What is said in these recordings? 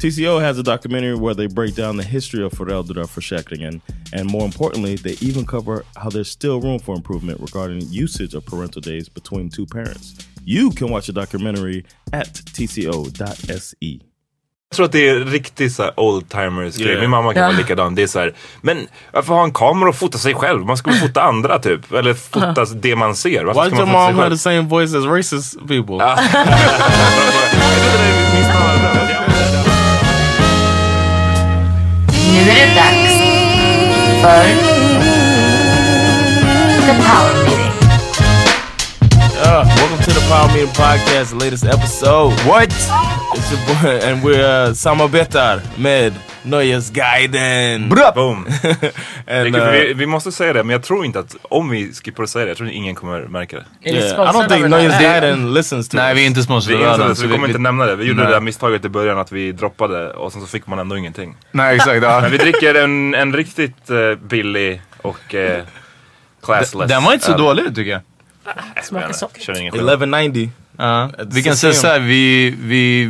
TCO has a documentary where they break down the history of föräldraförsäkringen and more importantly, they even cover how there's still room for improvement regarding usage of parental days between two parents. You can watch the documentary at tco.se. Jag tror att det är riktigt så här old-timers grej. Yeah. Min mamma kan Ja. vara likadan. Det är så här, men varför ha en kamera och fota sig själv? Man ska väl fota andra typ. Eller fota det man ser. Varför Why ska man your fota sig mom have själv? the same voice as racist people? Nu är det dags för The Power Welcome to the Power Meeting Podcast, the latest episode. What? It's your boy, and we're uh, samarbetar med Nöjesguiden. Boom. and, uh, vi, vi måste säga det, men jag tror inte att om vi skippar att säga det, jag tror ingen kommer märka det. Yeah, I don't think? Nöjesguiden listens to Nej, us. vi är inte Vi, sponsrade den. så vi kommer inte nämna det. Vi gjorde Nej. det där misstaget i början att vi droppade och sen så fick man ändå ingenting. Nej, exakt. Ja. Men vi dricker en, en riktigt eh, billig och uh, classless. Den var inte så öl. dålig tycker jag. Smakar socker. Kör ingen skillnad. 1190. Ja. Ett Vi kan säga såhär, vi, vi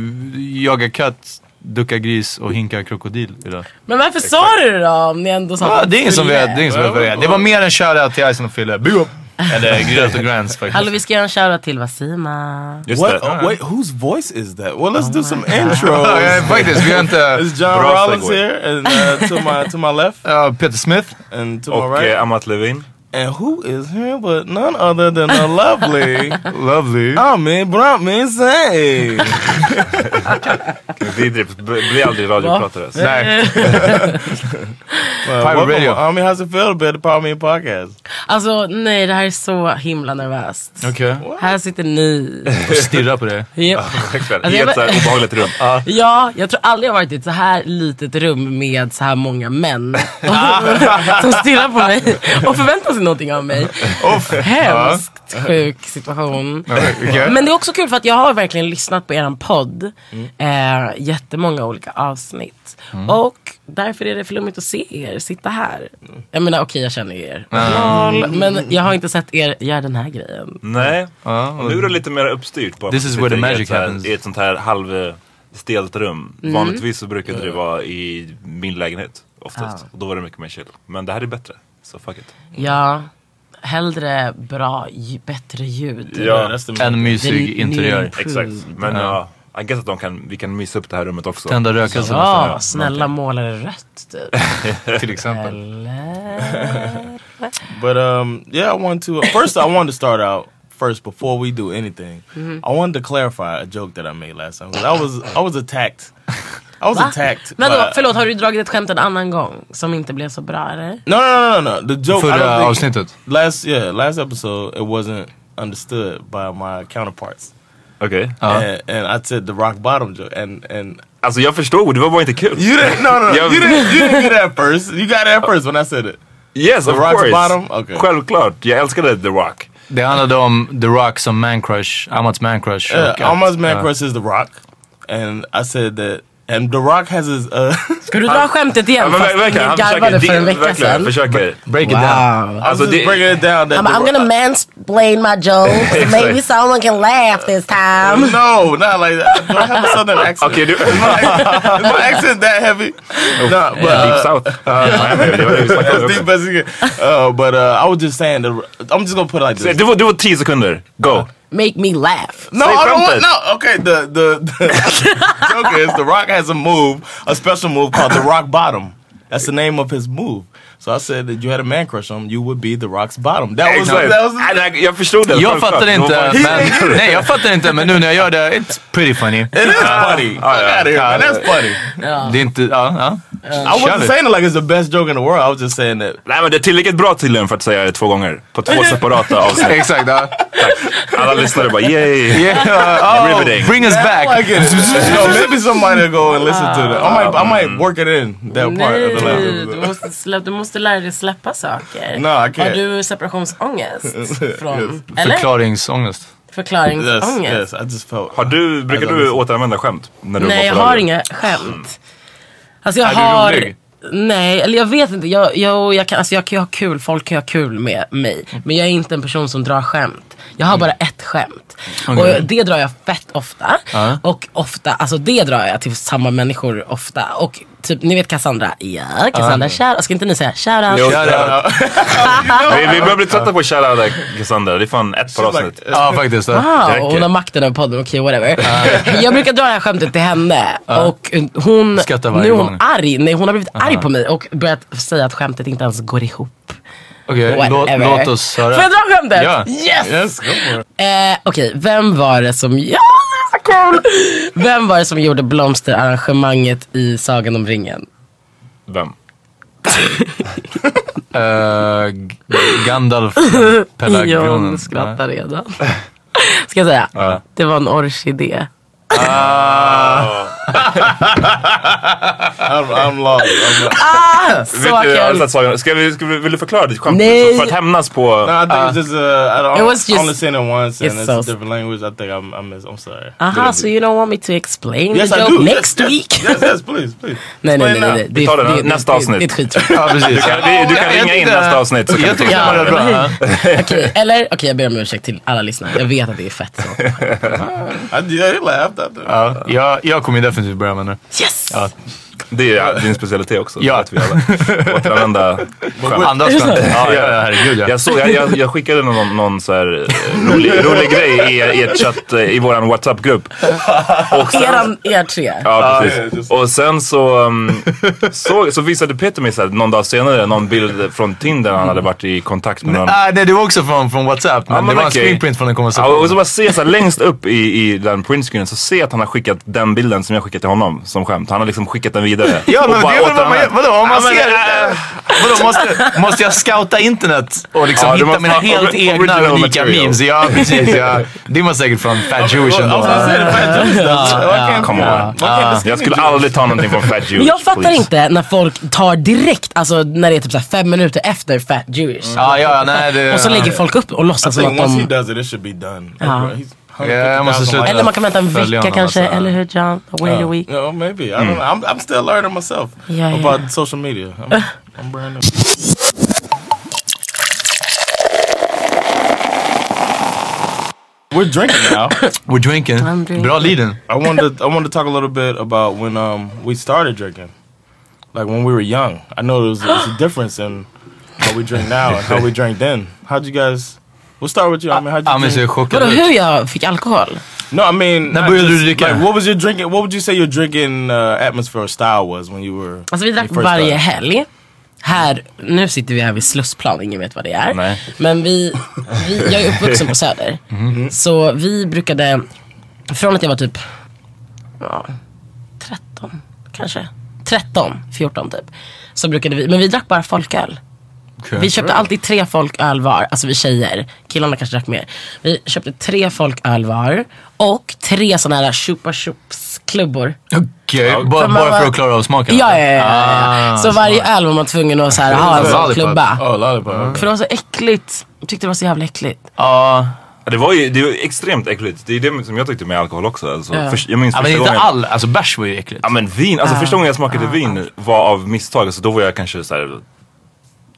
jagar katt, duckar gris och hinkar krokodil idag. Men varför sa du det då om ni ändå sa att det är ingen som vet, det är ingen som vet vad det är. Det var mer en shoutout till Ison och Fille. Big up! Eller Grillat och Grants faktiskt. Hallå vi ska göra en shoutout till Wasima. Just What? Oh, wait, whose voice is that? Well, let's do some intros. Ja, faktiskt, vi har inte... It's John Rollins here, and uh, to my to my left, Ja, Peter Smith. and to my Och right, eh, Amat Levin. And who is here but none other than the lovely Lovely. Ami Brantman Say. Vi driv- blir aldrig radiopratare. Nej. Pirate Radio. Ami, how's it feel to be at the Power Me podcast? Alltså nej det här är så himla nervöst. Okej. Här sitter ni. Och stirra på det. Ja. Verkligen. Alltså, jag Helt så här obehagligt rum. ja, jag tror aldrig jag varit i ett så här litet rum med så här många män. som stirrar på mig och förväntar sig någonting av mig. Uff. Hemskt sjuk situation. okej. Men det är också kul för att jag har verkligen lyssnat på eran podd. Eh, jättemånga olika avsnitt. Och därför är det flummigt att se er sitta här. Jag menar okej jag känner er. Lol, men jag har inte sett er göra den här grejen. Nej, Ja, och nu är det lite mer uppstyrt. Bara This is where the magic ett så här- happens. I ett sånt här halvstelt rum. Mm. Vanligtvis så brukade det vara i min lägenhet oftast. Och då var det mycket mer chill. Men det här är bättre. Så fuck it. Ja, hellre bra, bättre ljud. Ja, the En mysig Det är interiör. Exakt. Men Ja. I guess att de kan, vi kan mysa upp det här rummet också. Tända rökelsen Ja, snälla måla det rött typ. Till exempel. Eller? But um, yeah, I want to. first, I wanted to start out first before we do anything. I wanted to clarify a joke that I made last time I was I was attacked. I was Va? attacked. Men då, förlåt, har du dragit ett skämt en annan gång som inte blev så bra eller? No, no, no, no, no. The joke. Förra avsnittet. Last yeah, last episode it wasn't understood by my counterparts. Okej. Ja. And, and I said the rock bottom joke, and and Alltså jag förstod, det var bara inte kul. you didn't. No, no, no. You didn't. You didn't get that first. You got that first when I said it. Yes, The of Rock's course. bottom? Okay. Självklart. Jag älskade The Rock. Det handlade om The Rock som man crush, Amats man crush. Yeah, Almost Man. Crush is the Rock, and I said that, and the Rock has his. Uh, Ska du dra skämtet igen Ja, men fast ver- verkligen, ingen han garvade försöker, för en det- vecka verkligen, sedan? försöker. Break it down. Wow. I was just breaking it down. I'm, I'm gonna mansplain my jokes. Maybe someone can laugh this time. No, not like that. Do I have a southern accent? Okej, du... Is my, is my accent that heavy? No, but Deep uh, South. Uh, Miami, det var det vi snackade as deep as you can. Uh, but uh, I was just saying that I'm just gonna put it like this. Du får, du får tio sekunder. Go. Make me laugh. No, Say I don't want. No, okay. The the, the joke is the Rock has a move, a special move called the Rock Bottom. That's the name of his move. So I said that you had a man crush on him, you would be the Rock's bottom. That was Exakt. that was. Nej, nej, Jag förstod det. Jag självklart. fattar Det var inte, bara- men, nej jag fattar inte men nu när jag gör det, it's pretty funny. It is funny. Fuck Ah, yeah. out of here, man. That's funny. Det är inte, ja, ja. I wasn't saying it like it's the best joke in the world. I was just saying that. Nej men det är tillräckligt bra tydligen för att säga det två gånger. På två separata avsnitt. Exakt, ja. Alla lyssnare bara yay. Yeah, oh, Riveting. bring us back. It. so maybe somebody will go and listen to that. I might, I might work it in that part of the du måste, du måste lära dig släppa saker. No, I can't. Har du separationsångest? Från, Yes. Eller? Förklaringsångest. Yes, Förklaringsångest? yes. I just felt. Har du, brukar du återanvända skämt? När du Nej, jag har inga skämt. Alltså jag Är du har... rolig? Nej, eller jag vet inte. Jag, jag, jag, kan, alltså jag kan ju ha kul, folk kan ju ha kul med mig. Men jag är inte en person som drar skämt. Jag har bara ett skämt. Okej. Och det drar jag fett ofta. Ja. Och ofta, alltså det drar jag till samma människor ofta. Och typ, ni vet Cassandra? Ja, Cassandra, shout Ska inte ni säga shoutout? Jo, Ja, vi, vi börjar bli trötta på shoutout Cassandra. Det är fan ett par avsnitt. Ja, faktiskt. Ja. Wow, hon har makten över podden, okej whatever. Jag brukar dra det här skämtet till henne och hon, nu är hon gång. arg. Nej, hon har blivit arg på mig och börjat säga att skämtet inte ens går ihop. Okej, låt, Whatever. låt oss höra. Får jag dra skämtet? Ja. Yes! Yes. Eh, Okej, vem var det som... Ja, så kul! Vem var det som gjorde blomsterarrangemanget i Sagan om ringen? Vem? Uh, Gandalf John Pelargonen. skrattar redan. Ska jag säga? Ja. Det var en orkidé. I'm, I'm lost. I'm lost. Ah, så kul! sett Sagan? Ska vi, ska vi, vill du förklara ditt skämt? För att hämnas på... No, I think it's just uh, I don't. It was just- only seen it once, and it's it's so- a different language. I think I'm, I'm, I'm sorry. Aha, so you don't want me to explain Yes, the I joke do. next yes, week? Yes, yes, please, please. Nej, nej, nej. Nej. Vi tar det nästa avsnitt. Det är ett. Ja, precis. Du kan, vi, du kan Jag ringa in nästa avsnitt. Så kan Jag tyckte ta- det var bra. Okej, eller okej jag ber om ursäkt till alla lyssnare. Jag vet att det är fett så. I, yeah, he laughed after. Ja, jag, jag kommer definitivt börja med det. Yes! Ja. Det är din specialitet också. Ja. Vet vi alla. Återanvända. Andras skämt. Ja, ja, ja, herregud ja. Jag, såg, jag, jag, jag skickade någon, någon så här eh, rolig, rolig grej i, i ett chatt eh, i våran WhatsApp-grupp. Och sen- Eran, er tre. Ja, ja, precis. Och sen så, um, så, så visade Peter mig så här, någon dag senare någon bild från Tinder han hade varit i kontakt med någon. Ah, nej, det var också från, från WhatsApp, men, Ja, men det var en okej. screenprint från en Ja, konversation. och så bara se så här, längst upp i, i den printscreenen så ser jag att han har skickat den bilden som jag skickat till honom som skämt. Han har liksom skickat den vidare. Ja Och men det är väl vad man gör. Vadå? Om man Ja, ser... äh, Vadå, måste, måste jag scouta internet och liksom Ja, hitta måste mina ha helt egna unika material. memes? Ja precis. Ja. Det var säkert från Fat Jewish ändå. come on. Ja. Jag skulle aldrig ta någonting från Fat Jewish. Men jag fattar please. inte när folk tar direkt, alltså när det är typ så här fem minuter efter Fat Jewish. Ja, ja, nej, det, Och så lägger folk upp och låtsas som think att once he de... does it, it should be done. Ja. He's jag måste sluta. Eller man kan vänta en vecka kanske, alltså. eller hur John? Wait a week. No, maybe. I don't know. I'm, I'm still learning myself Yeah, about yeah. social media. I'm, I'm brand new. We're drinking now. We're drinking. I'm drinking. Bra leaden. I wanted to, I wanted to talk a little bit about when um we started drinking, like when we were young. I know there's, there's a difference in how we drink now and how we drank then. How'd you guys? We'll start with you. I mean, how'd you Amis är drink? chockad. Vadå hur jag fick alkohol? No, I mean, När not började du dricka? Like, what was your drinking? What would you say your drinking uh, atmosphere or style was when you were? Alltså vi drack you first varje started? helg. Här, nu sitter vi här vid Slussplan, ingen vet vad det är. Nej. Men vi, vi, jag är uppvuxen på Söder. Mhm. Så vi brukade, från att jag var typ ja, 13 kanske. 13, 14 typ. Så brukade vi, men vi drack bara folköl. Vi köpte alltid tre folköl var, alltså vi tjejer. Killarna kanske drack mer. Vi köpte tre folköl var och tre sådana här chupa chups klubbor. Okej, För bara, bara var- för att klara av smaken? Ja, ja, ja. ja. Ah, så varje öl var man tvungen att så här, ha en sån klubba. Oh, okay. För det var så äckligt. Jag tyckte det var så jävla äckligt. Ja, Ja, Det var ju det var ju extremt äckligt. Det är det som jag tyckte med alkohol också. Alltså, Ja. först, jag minns ja men inte gången. all, alltså bärs var ju äckligt. Ja men vin, alltså Ah. första gången jag smakade vin var av misstag. Alltså, då var jag kanske så här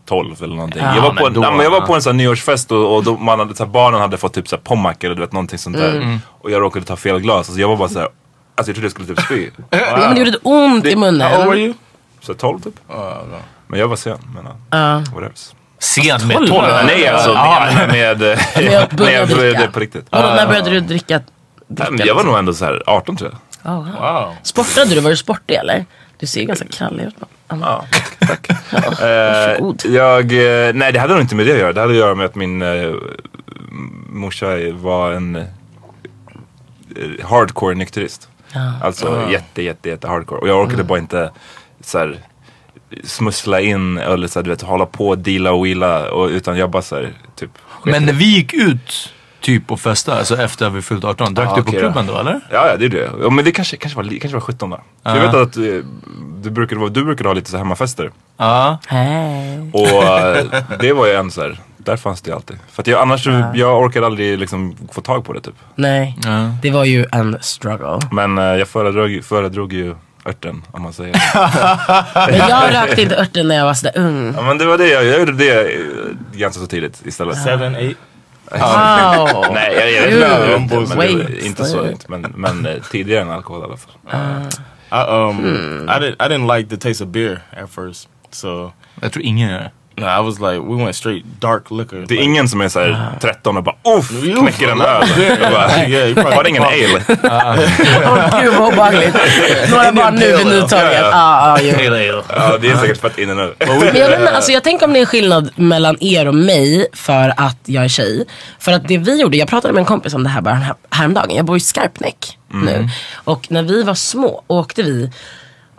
12 eller någonting. Ja, jag, var på en, då- ja, men jag var på en sån nyårsfest och, och då man hade, så här, barnen hade fått typ så här pommac eller du vet någonting sånt där. Mm. Och jag råkade ta fel glas. Alltså, jag var bara så här, alltså jag trodde jag skulle typ spy. Ja, men det gjorde ett ont i How old were munnen. you? Så 12 typ. No. Men jag var sen. Men ja, Ja. whatever. Sent med 12. 12. Nej alltså med, med, med, Men jag började med, dricka. med på riktigt. Vadå, när började du dricka? dricka Jag var nog ändå så här 18 tror jag. Oh, wow. Wow. Sportade du? Var du sportig eller? Du ser ju ganska krallig ut. Ja, tack. Eh, varsågod. jag, eh, nej det hade nog inte med det att göra. Det hade att göra med att min uh, morsa var en eh, hardcore nykterist. Alltså jätte, jätte, jätte hardcore. Och jag orkade bara inte så här, smussla in eller så här, du vet, hålla på och deala och wheela. Och, utan jag bara så här, typ. Men när vi gick ut typ och festade, alltså efter att vi fyllt 18, drack Ah, du på okej klubben då eller? Ja, ja det är det. Ja, men det kanske, kanske, var, kanske var 17 då. För Jag vet att eh, du brukade, vara- du brukade ha lite så här hemmafester. Ja. Hej. Och eh, det var ju en så här, där fanns det alltid. För att jag, annars, jag orkade aldrig liksom få tag på det typ. Nej, det var ju en struggle. Men eh, jag föredrog, föredrog ju örten om man säger. Men jag rökte inte örten när jag var sådär ung. ja men det var det, jag, jag gjorde det ganska så tidigt istället. Seven, eight. Wow. Nej jag, jag, inte, men inte så. Inte, men, men eh, tidigare än alkohol i alla fall. I um I didn't I didn't like the taste of beer at first. So Jag tror ingen gör det. No, I was like we went straight dark liquor. Det är ingen som är såhär 13 och bara uff, knäcker en öl. Var det ingen ale? Åh gud vad obehagligt. Några bara nu vid nytaget. Ja, ja, det är säkert nu. Men jag, alltså jag tänker om det är en skillnad mellan er och mig för att jag är tjej. För att det vi gjorde, jag pratade med en kompis om det här bara här- häromdagen. Jag bor i Skarpnäck nu. Och när vi var små åkte vi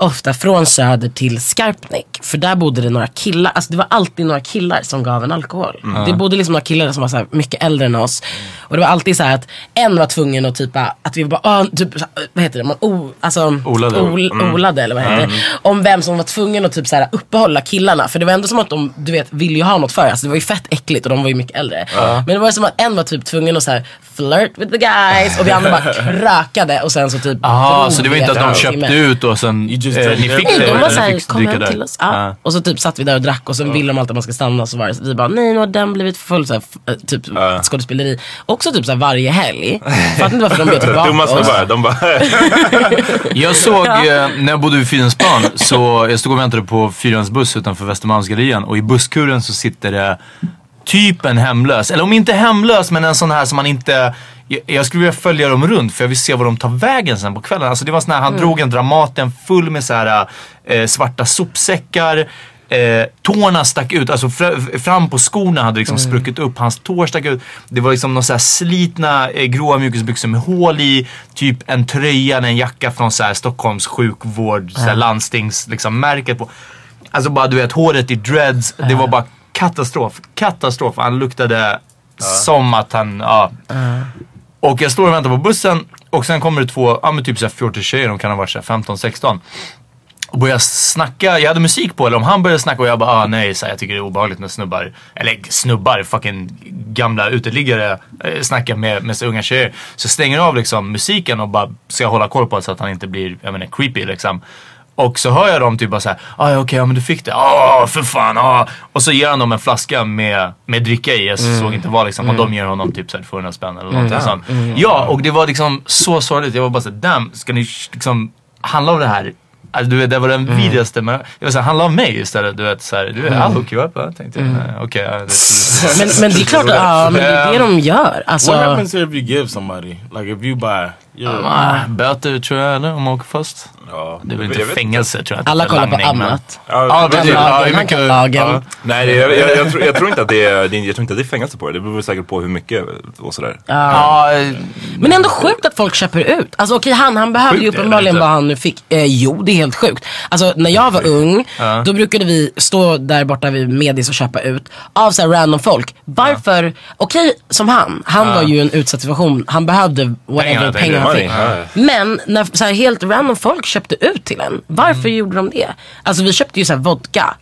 ofta från Söder till Skarpnäck. För där bodde det några killar, alltså det var alltid några killar som gav en alkohol. Det bodde liksom några killar som var så här mycket äldre än oss. Och det var alltid så här att en var tvungen att typ, att vi bara, ah, typ, vad heter det, man, o, alltså, Olade. Ol, olade eller vad heter det. Om vem som var tvungen att typ så här, uppehålla killarna. För det var ändå som att de, du vet, ville ju ha något för alltså, Det var ju fett äckligt och de var ju mycket äldre. Men det var som att en var typ tvungen att så här, flirt with the guys och vi andra bara krökade och sen så typ drog så det var inte att de köpte ut och sen Just eh, ni fick Nej, det? de var såhär, kom hem till oss. Ja. Ja. Och så typ satt vi där och drack och sen ville de alltid att man ska stanna. Så var det så vi bara, nej nu har den blivit full. Så här, f- äh, typ skådespeleri. Också typ så här, varje helg. Fattar inte varför de bjöd tillbaka oss. snubbar, de bara Jag såg, eh, när jag bodde vid Fridhemsplan, så jag stod och väntade på Fyrans buss utanför Västermalmsgallerian och i busskuren så sitter det typ en hemlös. Eller om inte hemlös, men en sån här som man inte... Jag, skulle vilja följa dem runt för jag vill se var de tar vägen sen på kvällen. Alltså det var sån här, han drog en Dramaten full med så här eh, svarta sopsäckar. Eh, tårna stack ut, alltså fr- fram på skorna hade liksom spruckit upp. Hans tår stack ut. Det var liksom några så slitna eh, gråa mjukisbyxor med hål i. Typ en tröja, eller en jacka från så här Stockholms sjukvård, så här landstings liksom, på. Alltså bara du vet håret i dreads. Det var bara katastrof. Katastrof. Han luktade som att han, ja. Och jag står och väntar på bussen och sen kommer det två, ja men typ såhär 14 tjejer, de kan ha varit såhär 15-16. Och börjar snacka, jag hade musik på eller om han började snacka och jag bara ah, nej, så här, jag tycker det är obehagligt när snubbar, eller snubbar, fucking gamla uteliggare eh, snackar med, med så unga tjejer. Så jag stänger av liksom musiken och bara ska hålla koll på så att han inte blir, jag menar creepy liksom. Och så hör jag dem typ bara såhär, ah, ja okej, ja, men du fick det, ah för fan, ah. Och så ger han dem en flaska med, med dricka i, jag såg inte vad liksom. Och de ger honom typ såhär 200 spänn eller någonting sånt. Ja, och det var liksom så sorgligt. Jag var bara såhär, damn, ska ni liksom handla om det här? Alltså, du vet, det var den vidrigaste, men jag var såhär, handla om mig istället. Du vet såhär, du vet, I'll hook you up. Jag tänkte, nej, okej. ja, det- Men, men det är klart, ja, men det är det de gör. Alltså, What happens if you give somebody? Like if you buy... You're, Ah, böter tror jag eller om man åker fast. Ja. Det är väl inte fängelse tror jag. alla kollar på annat. Ja, Ja, ja. Nej, jag, jag, jag, tror, jag tror inte att det är, jag tror inte att det är fängelse på det. Det beror säkert på hur mycket och sådär. Ja, eh, Men ändå sjukt att folk köper ut. Alltså okej, han, han behövde ju Sjukt uppenbarligen vad han nu fick. Eh, jo, det är helt sjukt. Alltså när jag var ung, då brukade vi stå där borta vid Medis och köpa ut av så här random folk. Varför, okej som han, han var ju i en utsatt situation. Han behövde whatever pengar han fick. ja. Men när så här, helt random folk köpte ut till en, varför Mm. gjorde de det? Alltså vi köpte ju så här vodka.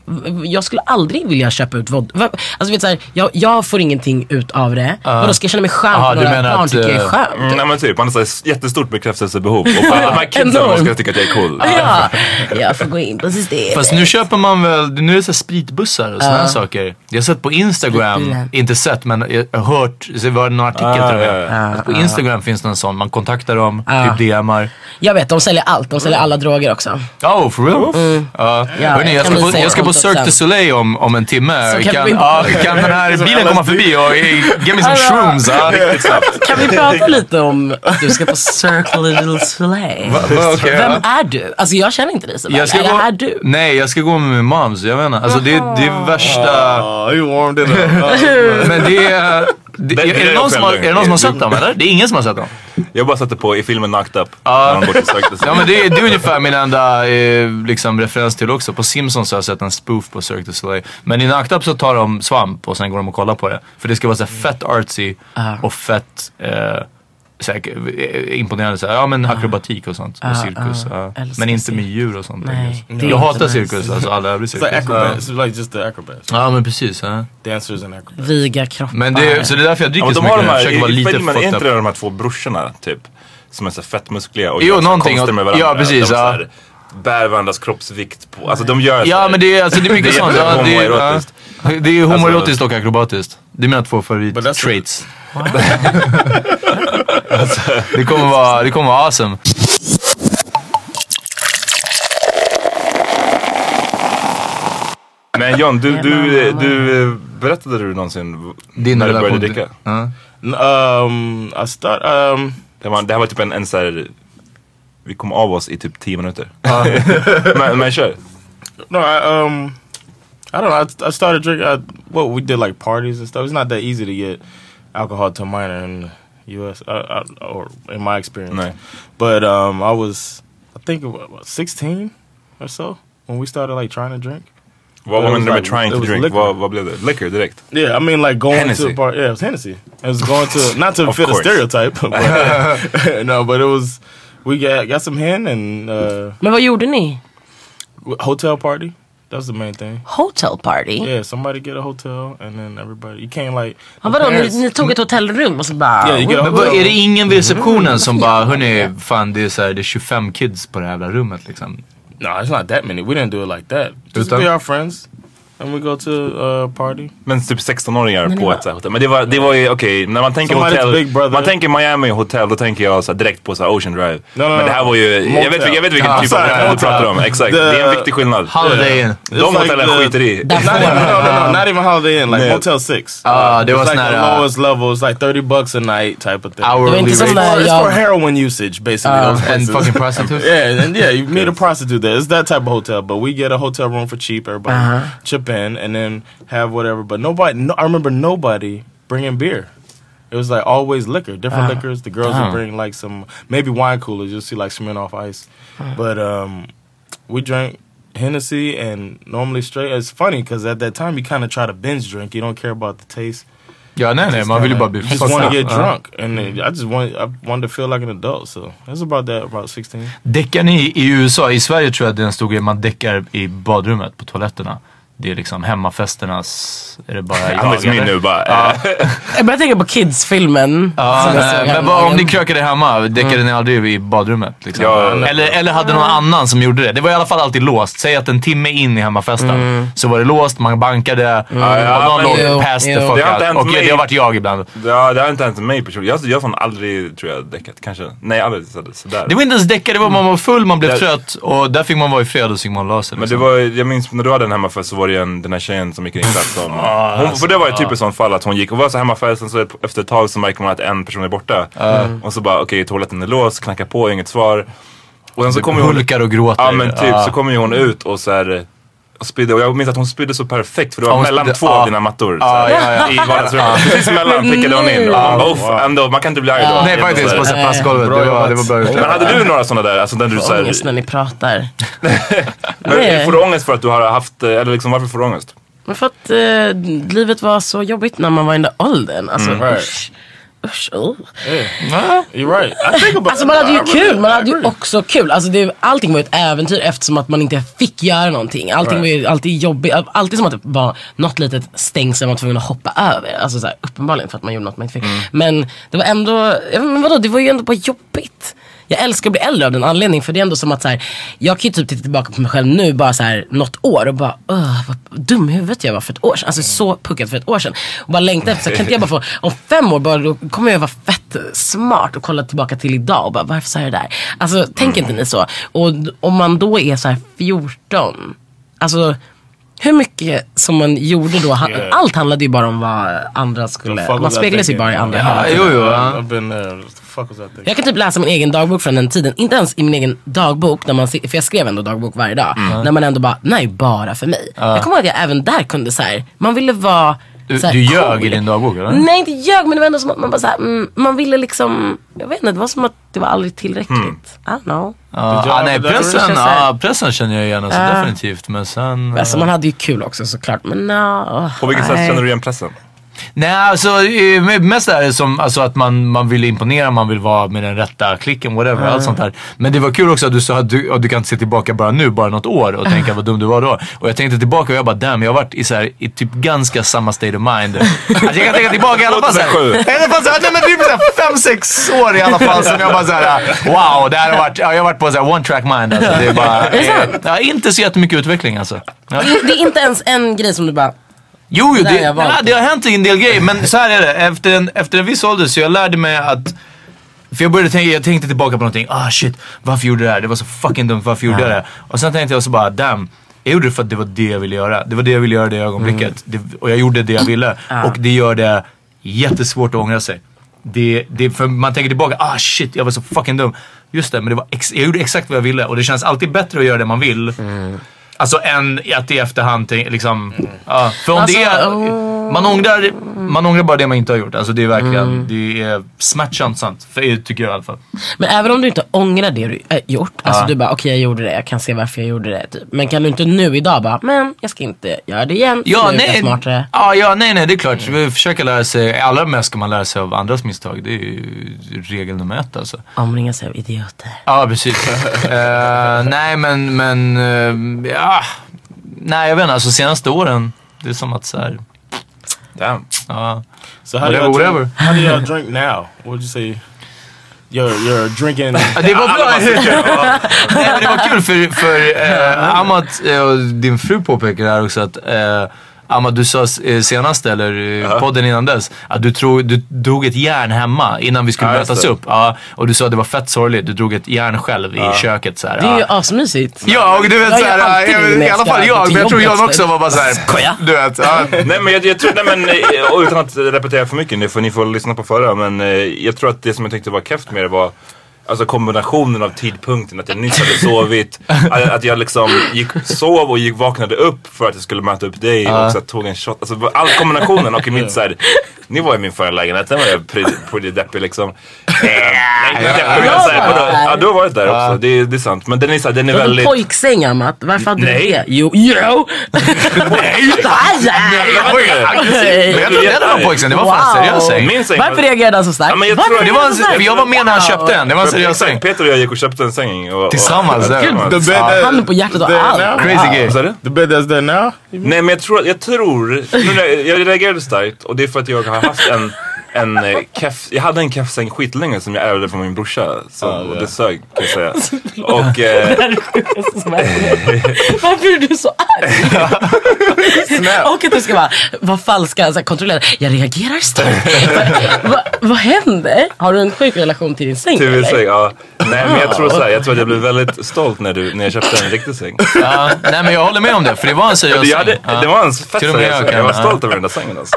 Jag skulle aldrig vilja köpa ut vodka. Alltså vet, så här, jag, jag får ingenting ut av det. Och då ska jag känna mig skön för du några menar barn att, tycker jag är eh, skönt. Mm, nej men typ, man har jättestort bekräftelsebehov. Och de här kidsen ska tycka att jag är cool. Ja, jag får gå in på systemet. Fast nu köper man väl, nu är det så här spritbussar och sådana saker. Jag har sett på Instagram, Spritbilen. inte sett men jag har hört, det var en artikel Ah, till och med. På Instagram finns det en sån, man kontaktar dem, Ja. typ DMar. Jag vet, de säljer allt. De säljer alla droger också. Oh, for real? Ja. Ja, Hörni, jag ska på, jag ska på Cirque du. Soleil om, om en timme. Så kan Kan, vi- ja, kan den här bilen komma förbi och eh, ge mig some shrooms? Kan vi prata lite om att du ska på Circle du Soleil? Va- okej, Vem är du? Alltså jag känner inte dig så väl. Eller gå, är du? Nej, jag ska gå med min mom, så jag inte. Alltså det, det är värsta... Oh, you warmed it up. Men det är... Det, är, det någon som har, är det någon som har sett dem eller? Det är ingen som har sett dem? Jag bara satte på i filmen Knocked Up. Sig. Ja men det, är- det är ungefär min enda eh, liksom, referens till också. På Simpsons har jag sett en spoof på Cirque du Soleil. Men i Knocked Up så tar de svamp och sen går de och kollar på det. För det ska vara så här fett artsy och fett eh, här, eh, imponerande. Så här, ja men akrobatik och sånt. Ah, Och cirkus. ah, ja. älskar Men inte cirkus. med djur och sånt. Nej, jag är hatar cirkus, alltså alla övrig It's like cirkus. acrobats. It's like just the acrobats. Ja men precis. Ja. Dancers and acrobats. Viga kroppar. Men det, så det är därför jag Ja, dricker så de har mycket. de Jag försöker vara här, i lite filmen, är fucked inte up. det de här två brorsorna typ? Som är så fett muskliga och Jo, gör konster med varandra. ja, precis, bär varandras kroppsvikt på, alltså de gör Ja men det är, alltså, det är mycket är sånt. Det, är, ja, homoerotiskt. är och akrobatiskt. Det är mina två favorit Traits. det, kommer vara, det kommer vara awesome. Men John, du, du, du, berättade du någonsin Din när du började dricka? N- Um, I start. Um, Det, var, det här var typ en, en så här, vi kom av oss i typ 10 minuter. men, men kör. no, I um, I don't know. I, I started drinking. I, well, we did like parties and stuff. It's not that easy to get alcohol to a minor in the U.S. Uh, uh, or in my experience. Nej. But um, I was, I think, what, what, 16 or so when we started like trying to drink. Vad It var was menar like- trying to drink? liquor. Vad, vad blev? Liquor direkt? Yeah, I mean like going Hennessy. to a bar. Yeah, it was Hennessy. It was going to not to fit course. a stereotype. But, no, but it was. We got got some hen and uh, Men vad gjorde ni? hotel party. That's the main thing. Hotel party? Yeah, somebody get a hotel and then everybody. You can't like. Ja, vadå, ni, parents- ni tog ett hotellrum och så bara... Yeah, you get a Men vad- är det ingen vid receptionen som bara, hörni, fan det är, så här, det är 25 kids på det här jävla rummet liksom. No, it's not that many. We didn't do it like that. Just Utan- be our friends, and we go to a party. Men typ 16-åringar det på var- ett så här hotell. Men det var, det var ju okej, när man tänker Somebody's hotell, big brother. man tänker Miami hotell, då tänker jag så här, direkt på så här Ocean Drive. No, no, Men det här no. var ju, jag vet, Motel. jag vet vilken Ja, typ av sorry, hotell du motel. pratar om. Exakt, The- det är en viktig skillnad. Holiday Inn. De It's like hotellen the- skiter i. Not even, no, no, no, not even Holiday Inn. Like Yeah. Motel Six. Ah, det it's var like sån här, the ah, lowest level. It's like thirty bucks a night type of thing. Det var Hourly inte som rate. när It's for jag... heroin usage, basically. Uh, those And places. fucking prostitutes. Yeah, and yeah, you meet a prostitute there. It's that type of hotel, but we get a hotel room for cheap. Everybody Uh-huh. in and then have whatever. But nobody, no, I remember nobody bringing beer. It was like always liquor, different Uh, liquors. The girls damn. would bring like some maybe wine coolers. You'll see like Smirnoff Ice, but um, we drank Hennessy and normally straight. It's funny because at that time you kind of try to binge drink. You don't care about the taste. Yeah, nej, nej, man ju bara bli just want to get up. drunk, and then I just want I wanted to feel like an adult. So that's about that, about sixteen. Däckar ni i USA? I Sverige tror jag det är en stor grej. Man däckar i badrummet på toaletterna. Det är liksom hemmafesternas... Är det bara jag? Han är som min eller? nu bara. Ja. eh. Jag börjar tänka på Kids-filmen. Ja, men vad, om ni krökade hemma, däckade ni aldrig i badrummet? Liksom? Ja, eller, eller hade någon annan som gjorde det? Det var i alla fall alltid låst. Säg att en timme in i hemmafesten så var det låst, man bankade ja, och någon låg Jo, past the jo. fuck Det har inte out. hänt Okej, mig. det har varit jag ibland. Ja, det har inte hänt mig personligen. Jag, jag har fan aldrig, tror jag, däckat. Kanske. Nej, aldrig så- sådär. Det var inte ens däcka, det var man var full, man blev Det- trött och där fick man vara i fred och så gick man och la sig. Men det liksom. var, jag minns när du hade en hemmafest så var det ju en, den här tjejen som gick in i klass som... hon, för det var ju typ ett sånt fall att hon gick och var så hemmafest och så efter ett tag så märker man att en person är borta. Och så bara okej toaletten är låst, knackar på, inget svar. Och sen så kommer hon... Hulkar och gråter. Ja men typ så kommer ju hon ut och så här spydde, och jag minns att hon spydde så perfekt för det var Ja, hon mellan spydde- två ja. av dina mattor. så Ja, ja, ja. I vardagsrummet. Precis emellan pickade hon in. Och man bara, ändå, man kan inte bli arg då. Nej faktiskt, så på plastgolvet. Det var, det var bra. Men hade du några sådana där? Alltså där du så här, Ångest när ni pratar. men. Får du ångest för att du har haft, eller liksom varför får du ångest? Men för att eh, livet var så jobbigt när man var i den där åldern. Alltså Mm. Oh. Right. Think about Alltså man hade ju really- kul, man hade ju också kul. Alltså det, allting var ju ett äventyr eftersom att man inte fick göra någonting. Allting Right. var ju alltid jobbigt. Alltid som att det var något litet stängsel man var tvungen att hoppa över. Alltså så här, uppenbarligen för att man gjorde något man inte fick. Mm. Men det var ändå, men vadå, det var ju ändå bara jobbigt. Jag älskar att bli äldre av den anledningen för det är ändå som att så här, jag kan ju typ titta tillbaka på mig själv nu bara så här något år och bara öh, vad dum i huvudet jag var för ett år sedan. Alltså så puckad för ett år sedan. Och bara längta efter, så här, kan inte jag bara få, om fem år bara, då kommer jag vara fett smart och kolla tillbaka till idag och bara varför sa jag det där? Alltså tänker inte ni så? Och om man då är så här 14, alltså hur mycket som man gjorde då, ha- Yeah. allt handlade ju bara om vad andra skulle, man speglades ju bara i andra Yeah, hela Ja, tiden. jo, jo. I've been fuck was thinking? Jag kan typ läsa min egen dagbok från den tiden. Inte ens i min egen dagbok, när man, för jag skrev ändå dagbok varje dag. När man ändå bara, nej bara för mig. Jag kommer ihåg att jag även där kunde så här, man ville vara Du, här du ljög cool. i din dagbok eller? Nej inte ljög men det var ändå som att man bara så här, mm, man ville liksom, jag vet inte, det var som att det var aldrig tillräckligt. I don't know. You ah, nej, pressen, ja, pressen känner jag igen alltså, Ja. definitivt. Men sen... Alltså eh, man hade ju kul också såklart men no, På vilket sätt nej. känner du igen pressen? Nej, alltså mest är det som alltså, att man, man vill imponera, man vill vara med den rätta klicken, whatever, allt sånt här. Men det var kul också att du sa att du, och du kan se tillbaka bara nu, bara något år och tänka vad dum du var då. Och jag tänkte tillbaka och jag bara damn, jag har varit i, så här, i typ ganska samma state of mind. Alltså, jag kan tänka tillbaka i alla fall i alla fall så här, nej men typ fem, sex år i alla fall som jag bara såhär, wow, det här har varit, ja, jag har varit på såhär one track mind alltså. Det är bara, Är det sant? ja, inte så jättemycket utveckling alltså. Ja. Det är inte ens en grej som du bara, Jo, jo det, ja, det. har hänt en del grejer. Men så här är det. Efter en, efter en viss ålder så jag lärde mig att... För jag började tänka, jag tänkte tillbaka på någonting. Ah shit, varför gjorde jag det här? Det var så fucking dumt, varför gjorde jag det? Och sen tänkte jag så bara, damn. Jag gjorde det för att det var det jag ville göra. Det var det jag ville göra det ögonblicket. Det, och jag gjorde det jag ville. Och det gör det jättesvårt att ångra sig. Det, det, för man tänker tillbaka, ah shit jag var så fucking dum. Just det, men det var ex, jag gjorde exakt vad jag ville. Och det känns alltid bättre att göra det man vill. Alltså än att i efterhand liksom, ja, för om det Alltså, är, man ångrar, man ångrar bara det man inte har gjort. Alltså det är verkligen, det är smärtsamt sant. För, tycker jag i alla fall. Men även om du inte ångrar det du äh, gjort, alltså du bara okej jag gjorde det, jag kan se varför jag gjorde det. Typ. Men kan du inte nu idag bara, men jag ska inte göra det igen. Ja, nu nej, smartare. ja, ja, nej, nej, det är klart. Vi försöker lära sig, allra mest ska man lära sig av andras misstag. Det är ju regel nummer ett alltså. Omringa sig av idioter. Ja, precis. Eh, nej, men, men, eh, ja. Nej, jag vet inte. Alltså senaste åren, det är som att så här, Damn. ja. So how do, Whatever, y'all whatever. drink, how do y'all drink now? What would you say? You're you're drinking. Det var bra. Nej, men det var kul för, för eh, Amat eh, och din fru påpekar här också att eh, Amat, du sa eh, senast, eller eh, podden innan dess, att du, tro, du drog ett järn hemma innan vi skulle Ja, mötas upp. Ja, och du sa att det var fett sorgligt. Du drog ett järn själv i köket. Så här, Det är ju ja. asmysigt. Ja, och du vet såhär, i jag alla fall jag, men jag tror. John också var bara såhär, du vet. Ja. Nej men jag, jag tror, nej men eh, utan att repetera för mycket nu för ni får lyssna på förra men jag tror att det som jag tyckte var keft med det var Alltså kombinationen av tidpunkten, att jag nyss hade sovit, att, att jag liksom gick, sov och gick, vaknade upp för att jag skulle möta upp dig och så tog en shot. Alltså all kombinationen och i mitt såhär, ni var i min förra lägenhet, den var jag pretty, pretty deppig liksom. Eh, deppig men såhär, ja du har varit där också, det, det är sant. Men den är, såhär, den är Du har en väldigt... pojksäng Amat, varför hade du Nej. det? Jo, jo! Nej! Jag trodde det var pojksäng, det var fan en seriös säng. Varför reagerade han så starkt? Ja, jag tror- Det var en, jag med när han köpte den, det var en seriös Exakt, säng. Peter och jag gick och köpte en säng. Och, och, Tillsammans, där. Tillsammans. The bed Handen på hjärtat och allt. Crazy Vad gay. sa du? The bed that's there now? Nej men jag tror, jag tror, jag reagerade starkt och det är för att jag har haft en, en eh, keff, jag hade en keffsäng skitlänge som jag ärvde från min brorsa. Så, och det sög kan jag säga. Och eh, Varför är du så arg? och att du ska vara, vara falska, så här, kontrollerad. Jag reagerar starkt. Va, va, vad händer? Har du en sjuk relation till din säng till min säng, ja. Nej men jag tror så här, jag tror att jag blev väldigt stolt när, du, när jag köpte en riktig säng. Ja, nej men jag håller med om det, för det var en seriös säng. det var en fett seriös säng. Jag var stolt över den där sängen alltså.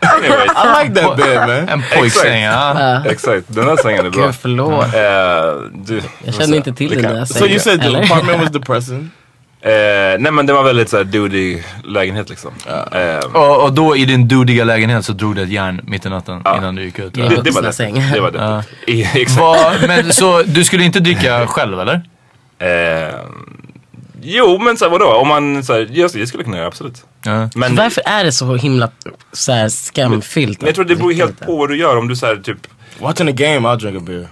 Anyway, I like that bed, man. En pojksäng, ja. exakt, den där sängen är bra. Gud förlåt. Eh, du, Jag känner inte till den där So sängen. you said the apartment was depressing. Eh, nej men det var väldigt såhär dudig lägenhet liksom. Eh, Och, och då i din dudiga lägenhet så drog du ett järn mitt i natten innan du gick ut. Det, det var det. säng. Det var det. Exakt. Vad- men, så du skulle inte dricka själv eller? Jo men så här, vadå? Om man såhär, just det, det skulle jag kunna göra absolut. Ja. Men, Varför är det så himla så här, skamfyllt? men jag tror det beror helt på vad du gör. Om du såhär typ, Watching a game, I'll drink a beer.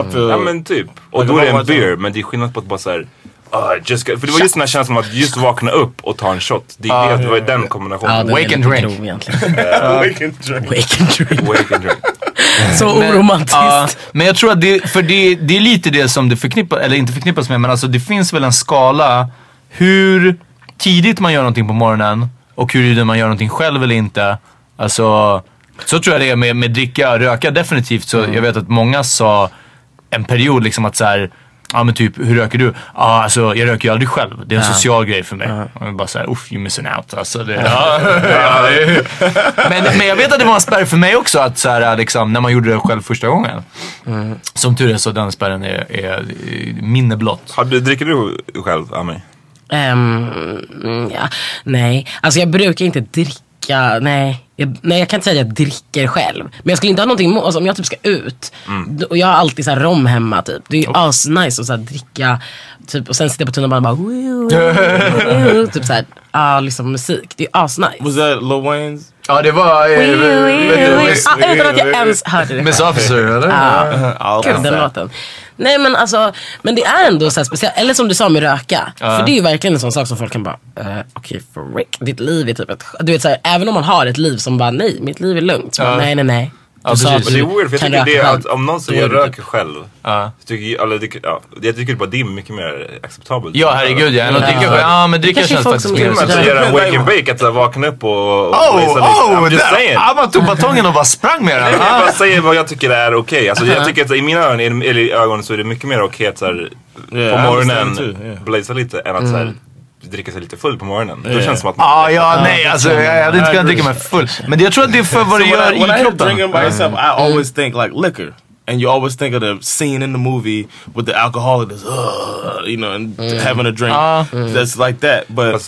I feel. ja men typ. Och då är det en beer. Men det är skillnad på att bara såhär, ah, just. För det var just den här känslan av att just vakna upp och ta en shot. Det, är det, det var ju den Ja, kombinationen. är Wake and drink. grov drink. Wake and drink. Wake and drink. Så oromantiskt. Ja, men jag tror att det, för det, det är lite det som det förknippas, eller inte förknippas med, men alltså det finns väl en skala hur tidigt man gör någonting på morgonen och huruvida man gör någonting själv eller inte. Alltså, så tror jag det är med, med dricka, röka definitivt. Så jag vet att många sa en period liksom att så här, Ja men typ, hur röker du? Ja alltså jag röker ju aldrig själv. Det är en social grej för mig. Och jag bara såhär, uff you missing out alltså. Det, ja, ja, men, men jag vet att det var en spärr för mig också att så här, liksom, när man gjorde det själv första gången. Som tur är så den spärren är, är minne blott. Har du, dricker du själv, Ami? Mm, ja, nej, alltså jag brukar inte dricka. Nej jag, nej, jag kan inte säga att jag dricker själv. Men jag skulle inte ha någonting emot, alltså, om jag typ ska ut. d- Och jag har alltid så här rom hemma typ. Det är ju asnice att så här, dricka. Typ, och sen sitta på tunnelbanan och bara. woo, woo, woo, typ såhär, ja liksom musik. Det är asnice. Was that Lil Wayne's? Ja det var... Woo, woo. Ah, utan att jag ens hörde det. Miss Officer eller? Ja. Gud, den låten. Nej men alltså, men det är ändå så speciellt. Eller som du sa med röka. För det är ju verkligen en sån sak som folk kan bara, uh, okej frick, ditt liv är typ ett, du vet så här, även om man har ett liv som bara, nej mitt liv är lugnt. Så bara, nej nej nej. Du Ja, sa precis. att Men det du är weird för jag kan tycker det att om någon säger jag röker typ- själv. Ja. så Tycker, eller, ja, jag tycker bara det är mycket mer acceptabelt. Ja herregud ja. Ja. Dricka, ja men dricka kanske känns faktiskt mer... där. göra en wake and bake, att så vakna upp och, och Oh, lite. oh! I'm just Abba tog batongen och bara sprang med den. Nej, jag Ah. bara säger vad jag tycker är okej. Alltså, jag tycker att i mina ögon, eller i ögon så är det mycket mer okej att så här, Yeah, på morgonen blaza lite än att så här, dricka sig lite full på morgonen. Då känns det som att man... Ah, ja, nej alltså jag, hade inte kunnat dricka mig full. Men jag tror att det är för vad when gör I, when I kroppen. drinking by yourself, I always think like liquor. And you always think of the scene in the movie with the alcoholic that's, uh, you know, and having a drink. Ah. That's like that. But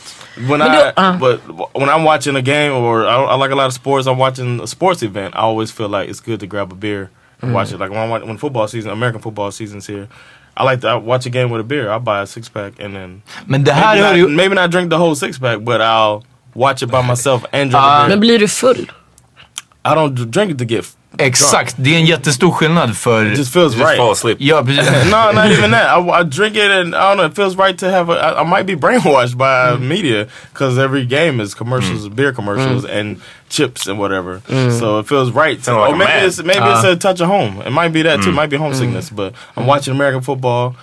when I, ah. but when I'm watching a game or I, I like a lot of sports, I'm watching a sports event. I always feel like it's good to grab a beer and watch it. Like when I watch, when football season, American football season's here. I like to I watch a game with a beer. I'll buy a six pack and then Men det här maybe not, ju... maybe not drink the whole six pack, but I'll watch it by myself and drink a Ah. beer. Men blir du full? I don't drink it to get f- Exakt, det är en jättestor skillnad för... It just feels Just right. fall asleep. Ja precis. no, not even that. I, I drink it and I don't know. It feels right to have. A, I, I might be brainwashed by media because every game is commercials, beer commercials, and chips and whatever. So it feels right. To, like or a maybe man. it's maybe it's a touch of home. It might be that too. It might be homesickness. But I'm watching American football.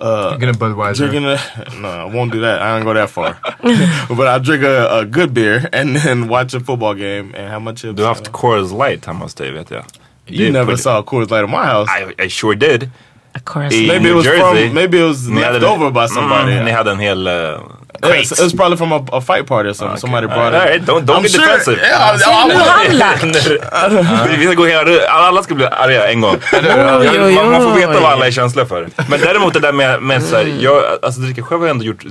Uh, Drinking a Budweiser. Drinking a no, I won't do that. I don't go that far. but I drink a, a good beer and then watch a football game and how much chips. Du har haft Coors Light hemma hos dig vet jag. you Det never pretty- saw Coors Light in my house. I, I sure did. Of course. I maybe New it was Jersey. from maybe it was Ni left over by somebody. Mm, ni hade en hel, uh, It's, it was probably from a, a fight party or something. Somebody brought it. All right, don't don't I'm get sure- defensive. Yeah, I- nu han. Vi ska gå hela, alla ska bli arga en gång. Man, man får veta vad alla är känsliga för. Men däremot det där med, med så här, jag, alltså dricka själv har jag ändå gjort,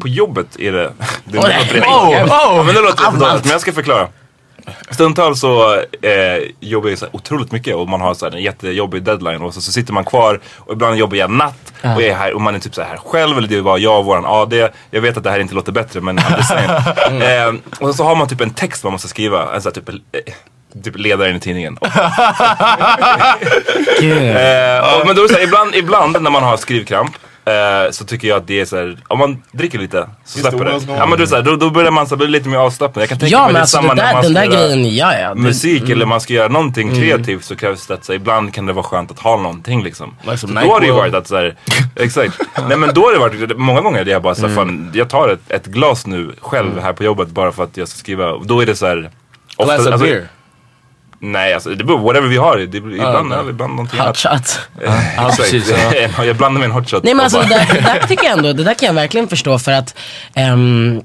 på jobbet är det, det det- oj, Ja, men det låter jättedåligt, men jag ska förklara. Stundtals så eh, jobbar jag så otroligt mycket och man har så här en jättejobbig deadline och så, så sitter man kvar och ibland jobbar jag natt och är här och man är typ så här själv eller det är bara jag och våran AD. Jag vet att det här inte låter bättre men saying. eh, och så har man typ en text man måste skriva, en så här, typ, eh, typ ledaren i tidningen. Eh, och, men då är det så här, ibland, ibland när man har skrivkramp eh, så tycker jag att det är så här, om man dricker lite så släpper det. Ja, men du, så här, då, då börjar man så bli lite mer avslappnad. Jag kan tänka Ja mig men det alltså samma det när där, man den ska där göra grejen, ja ja. Det- musik mm. eller man ska göra någonting kreativt så krävs det att så, ibland kan det vara skönt att ha någonting liksom. Like då har det ju varit att så här, exakt. Nej men då har det varit, många gånger det jag bara så här, fan, jag tar ett, ett glas nu själv här på jobbet bara för att jag ska skriva. Då är det så här. ofta- Glass of alltså- beer. Nej, alltså det beror whatever vi har. Det ibland okej. öl, ibland någonting Hot shot. Ja, precis, ja. jag blandar med en hot shot. Nej men alltså det där, det där tycker jag ändå, det där kan jag verkligen förstå för att ehm,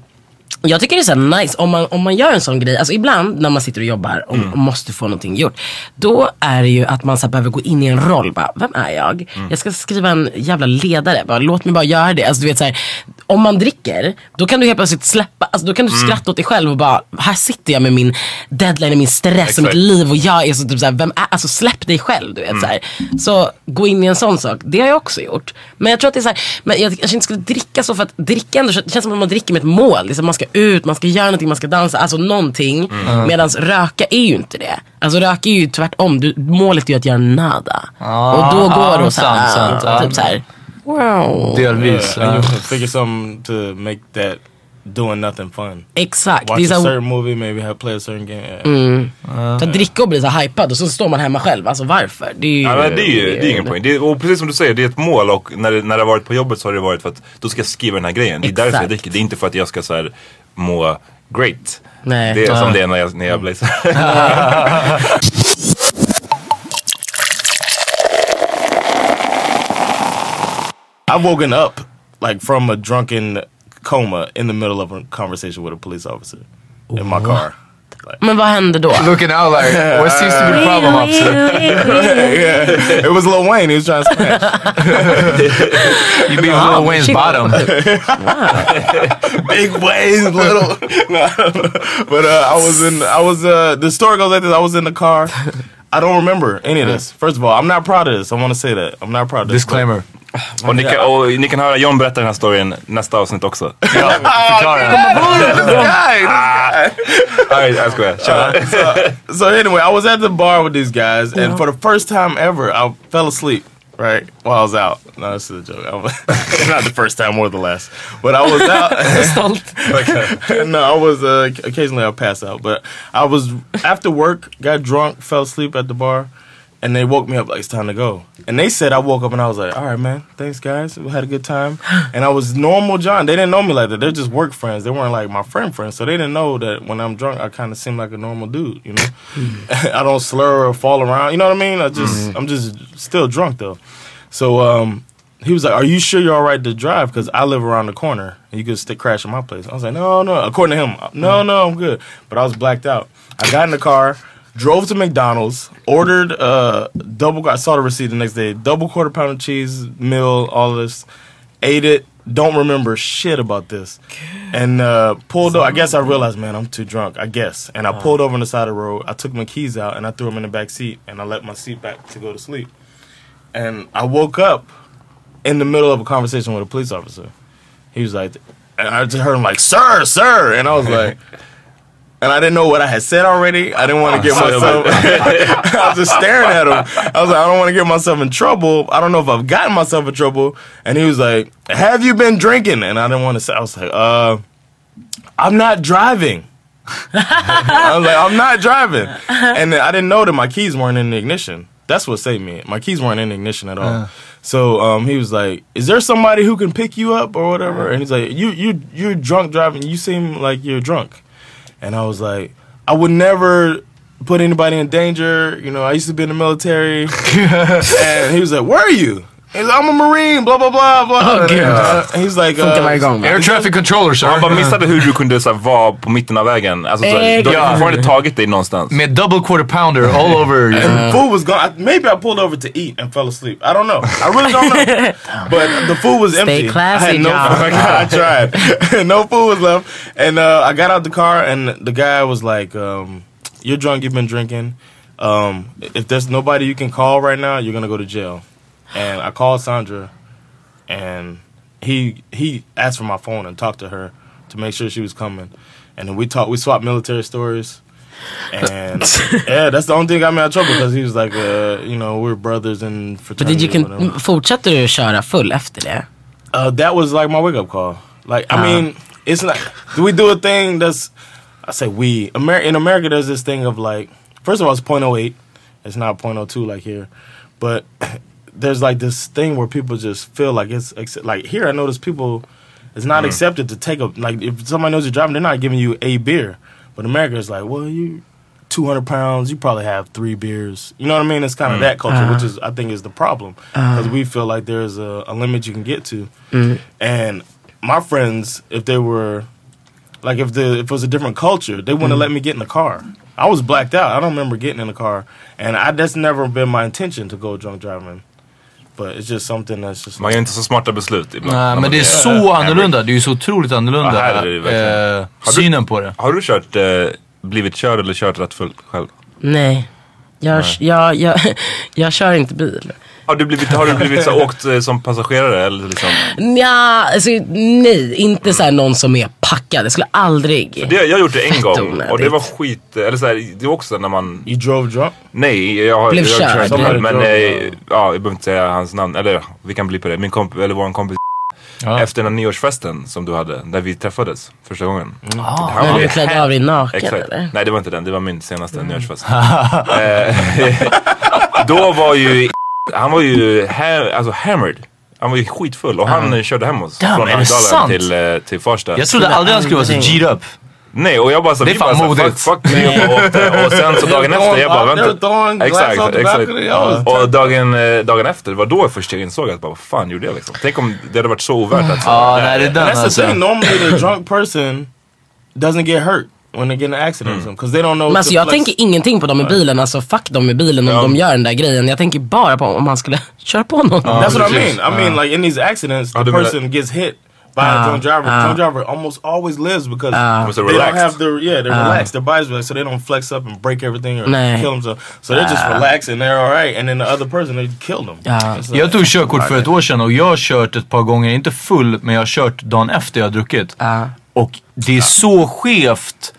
jag tycker det är så nice om man, om man gör en sån grej, alltså ibland när man sitter och jobbar och, Mm. och måste få någonting gjort. Då är det ju att man så behöver gå in i en roll, bara, vem är jag? Mm. Jag ska skriva en jävla ledare, bara, låt mig bara göra det. Alltså, du vet, så här, om man dricker, då kan du helt plötsligt släppa, alltså, då kan du Mm. skratta åt dig själv och bara, här sitter jag med min deadline, och min stress och mitt Exakt. liv och jag är så typ så här, vem är, alltså släpp dig själv. Du vet, Mm. så, här. så gå in i en sån sak, det har jag också gjort. Men jag tror att det är så här, men jag kanske inte skulle dricka så för att dricka ändå, det känns som att man dricker med ett mål. Liksom man ska ut, man ska göra någonting, man ska dansa, alltså någonting. Mm. Medan röka är ju inte det. Alltså röka är ju tvärtom, du, målet är ju att göra nada. Ah, och då går ah, det och så här, sant, sant, typ ja. så här, wow. Delvis. And ja. you figure something to make that doing nothing fun. Exakt. Watch a så certain movie, maybe have play a certain game. Yeah. mm. Så att dricka och bli så hypad och så står man hemma själv. Alltså varför? Det är ju, Ja, men det är ju det är ingen poäng. Är, och precis som du säger, det är ett mål och när det, när det har varit på jobbet så har det varit för att då ska jag skriva den här grejen. Det är därför jag dricker. Det är inte för att jag ska så här, må great. Nej. Det är som Nej. det är när jag, när jag blazar. I've woken up like from a drunken coma in the middle of a conversation with a police officer in my car. Men vad hände då? Looking out like, what seems to be the problem officer? yeah, it was Lil Wayne. He was trying to smash. You be Wow, Lil Wayne's shit. bottom. Big Wayne, little. No, but uh, I was in. I was. Uh, the story goes like this. I was in the car. I don't remember any of this. First of all, I'm not proud of this. I want to say that I'm not proud of this. Disclaimer. och, ni kan, och ni kan höra John berätta den här storyn nästa avsnitt också. Förklara. Ah, Nej, jag skojar. Kör. Uh, so, so anyway, I was at the bar with these guys, and for the first time ever, I fell asleep. Right while I was out. No, this is a joke. Not the first time or the last, but I was out. no, I was uh, occasionally I'll pass out, but I was after work, got drunk, fell asleep at the bar, and they woke me up like it's time to go. And they said I woke up and I was like, all right, man, thanks guys, we had a good time. And I was normal John. They didn't know me like that. They're just work friends. They weren't like my friend friends, so they didn't know that when I'm drunk, I kind of seem like a normal dude. You know, mm. I don't slur or fall around. You know what I mean? I just mm. I'm just still drunk though. So um, he was like, "Are you sure you're all right to drive? Because I live around the corner, and you could stick crash in my place." I was like, "No, no." According to him, no, mm. no, I'm good. But I was blacked out. I got in the car, drove to McDonald's, ordered uh, double. I saw the receipt the next day. Double quarter pound of cheese meal, all this. Ate it. Don't remember shit about this. And uh, pulled. I guess I realized, man, I'm too drunk. I guess. And I pulled over on the side of the road. I took my keys out and I threw them in the back seat. And I let my seat back to go to sleep. And I woke up in the middle of a conversation with a police officer. He was like, and I just heard him like, "Sir, sir," and I was like, and I didn't know what I had said already. I didn't want to get myself. I was just staring at him. I was like, I don't want to get myself in trouble. I don't know if I've gotten myself in trouble. And he was like, "Have you been drinking?" And I didn't want to say. I was like, "Uh, I'm not driving." I was like, I'm not driving. And then I didn't know that my keys weren't in the ignition. That's what saved me. My keys weren't in the ignition at all. So um, he was like, "Is there somebody who can pick you up or whatever?" And he's like, "You you you're drunk driving. You seem like you're drunk." And I was like, "I would never put anybody in danger. You know, I used to be in the military." and he was like, "Where are you?" He's like, I'm a marine, blah blah blah blah. Oh, gud. Uh, he's like, Funkar uh, varje gång. va? Air traffic controller sir. Han bara missade hur du kunde så här, vara på mitten av vägen. Alltså, så, här, Eh, du har ja. fortfarande tagit dig någonstans. Med double quarter pounder all over. And food was gone. I, maybe I pulled over to eat and fell asleep. I don't know. I really don't know. but the food was Stay empty. classy, I had no. John. I tried. no food was left, and uh, I got out the car, and the guy was like, um, "You're drunk. You've been drinking. Um, if there's nobody you can call right now, you're gonna go to jail." And I called Sandra, and he he asked for my phone and talked to her to make sure she was coming, and then we talked. We swapped military stories. And yeah, that's the only thing got me out of trouble because he was like, uh, you know, we're brothers in But did you can fortsatte du köra full efter det? Uh, that was like my wake up call. Like, I Ah. mean, it's not. Do we do a thing that's? I say we. Amer- in America, there's this thing of like, first of all, it's .08. It's not .02 like here, but there's like this thing where people just feel like it's like here. I notice people. It's not Mm. accepted to take a like if somebody knows you're driving, they're not giving you a beer. But America is like, well, you 200 pounds, you probably have three beers. You know what I mean? It's kind of Mm. that culture, Uh-huh. which is I think is the problem because we feel like there's a, a limit you can get to. And my friends, if they were like if the if it was a different culture, they wouldn't let me get in the car. I was blacked out. I don't remember getting in the car, and I that's never been my intention to go drunk driving. But it's just something that's just Man gör inte så smarta beslut ibland. Nej, men det är så annorlunda. Det är ju så otroligt annorlunda. Ja, här är det verkligen. eh, Har du- synen på det. Har du kört, eh, blivit körd eller kört rätt fullt själv? Nej. Jag, jag, jag, jag kör inte bil. Har du blivit, har du blivit så åkt eh, som passagerare eller liksom? Nja, alltså, nej. Inte så här någon som är packad. Jag skulle aldrig. Det, jag har gjort det en Fett gång onödigt. och det var skit, eller så här, det var också när man... You drove drunk? Nej, jag har Blev jag har körd. själv, men drove, eh, ja, jag behöver inte säga hans namn, eller vi kan bli på det. Min kompis, eller våran kompis Ja. efter den här nyårsfesten som du hade, där vi träffades första gången. Ah. Han När var- du klädde av dig naken Exakt. eller? Nej det var inte den, det var min senaste nyårsfest. Eh, Då var ju, han var ju ha, alltså hammered. Han var ju skitfull och han körde hem oss Damn, från Älvdalen till, eh, till Farsta. Jag trodde aldrig han skulle vara så. G'd up. Nej och jag bara så, Det är fan bara så, modigt. fuck, fuck vi och åkte och sen så dagen efter jag bara vänta. Exakt, exakt. Och dagen, eh, dagen efter, det var då först jag insåg att bara, vad fan gjorde jag liksom? Tänk om det hade varit så ovärt att Ja, nej det är den that's the alltså. thing. Normally, the drunk person doesn't get hurt when they get in an accident because they don't know. Men alltså, jag flex. tänker ingenting på dem i bilen. Alltså fuck dem i bilen om Ja. de gör den där grejen. Jag tänker bara på om han skulle köra på någon. That's what I mean. I mean, like in these accidents, the person gets hit by Ah, a drunk driver. ah. drunk driver almost always lives because så they don't relaxed. have their yeah they're relaxed. Their bodies relaxed, so they don't flex up and break everything or Nej. kill themselves. So they're just relaxed and they're all right. And then the other person they kill them. Like- Jag tog körkort för ett år sedan och jag har kört ett par gånger, inte full, men jag har kört dagen efter jag har druckit. Och det är så skevt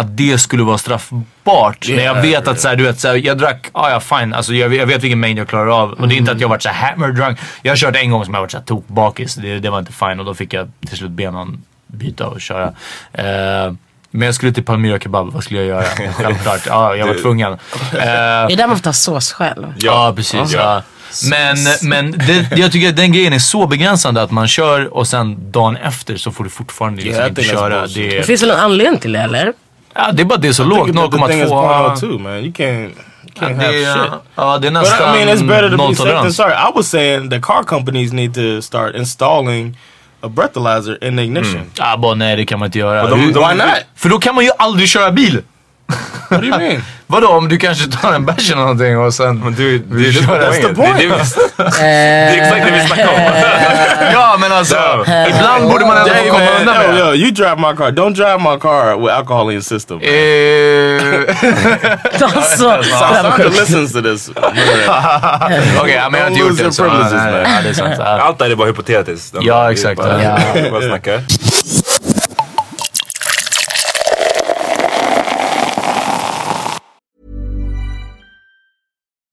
att det skulle vara straffbart. när jag vet att så här, du vet, så här, jag drack, ja ja fine, alltså, jag, jag vet vilken mängd jag klarar av. Och det är inte att jag varit så här hammer drunk. Jag har kört en gång som jag varit så här tokbakis, det, det var inte fine och då fick jag till slut be någon byta och köra. Eh, men jag skulle till Palmyra Kebab, vad skulle jag göra? Självklart, ja jag var tvungen. Eh, Det är där man får ta sås själv. Ja, precis. Ja. Men, men det, jag tycker att den grejen är så begränsande att man kör och sen dagen efter så får du fortfarande liksom Yeah, inte köra. Det, Det finns väl en anledning till det eller? Ja, det är bara det är så lågt, think the- the thing is 0,2. 0.02, man. You can't, have shit. But nästan I mean, it's better to be safe than sorry. I was saying that car companies need to start installing a breathalyzer in the ignition. Ja, bara, nej, det kan man inte göra. de- Hur- de- Why not? För då kan man ju aldrig köra bil. What do you mean? Vadå om du kanske tar en bärs eller någonting och sen... Men du, det som kör är nästa poängen. Det, är exakt det vi snackar om. Ja men alltså, ibland borde man ändå få komma undan med det. yo, you drive my car. Don't drive my car with alcohol in system. Alltså, Sandra listens to this. Okej, jag har inte gjort det. Allt det här är bara hypotetiskt. Ja, exakt. Bara, Ja.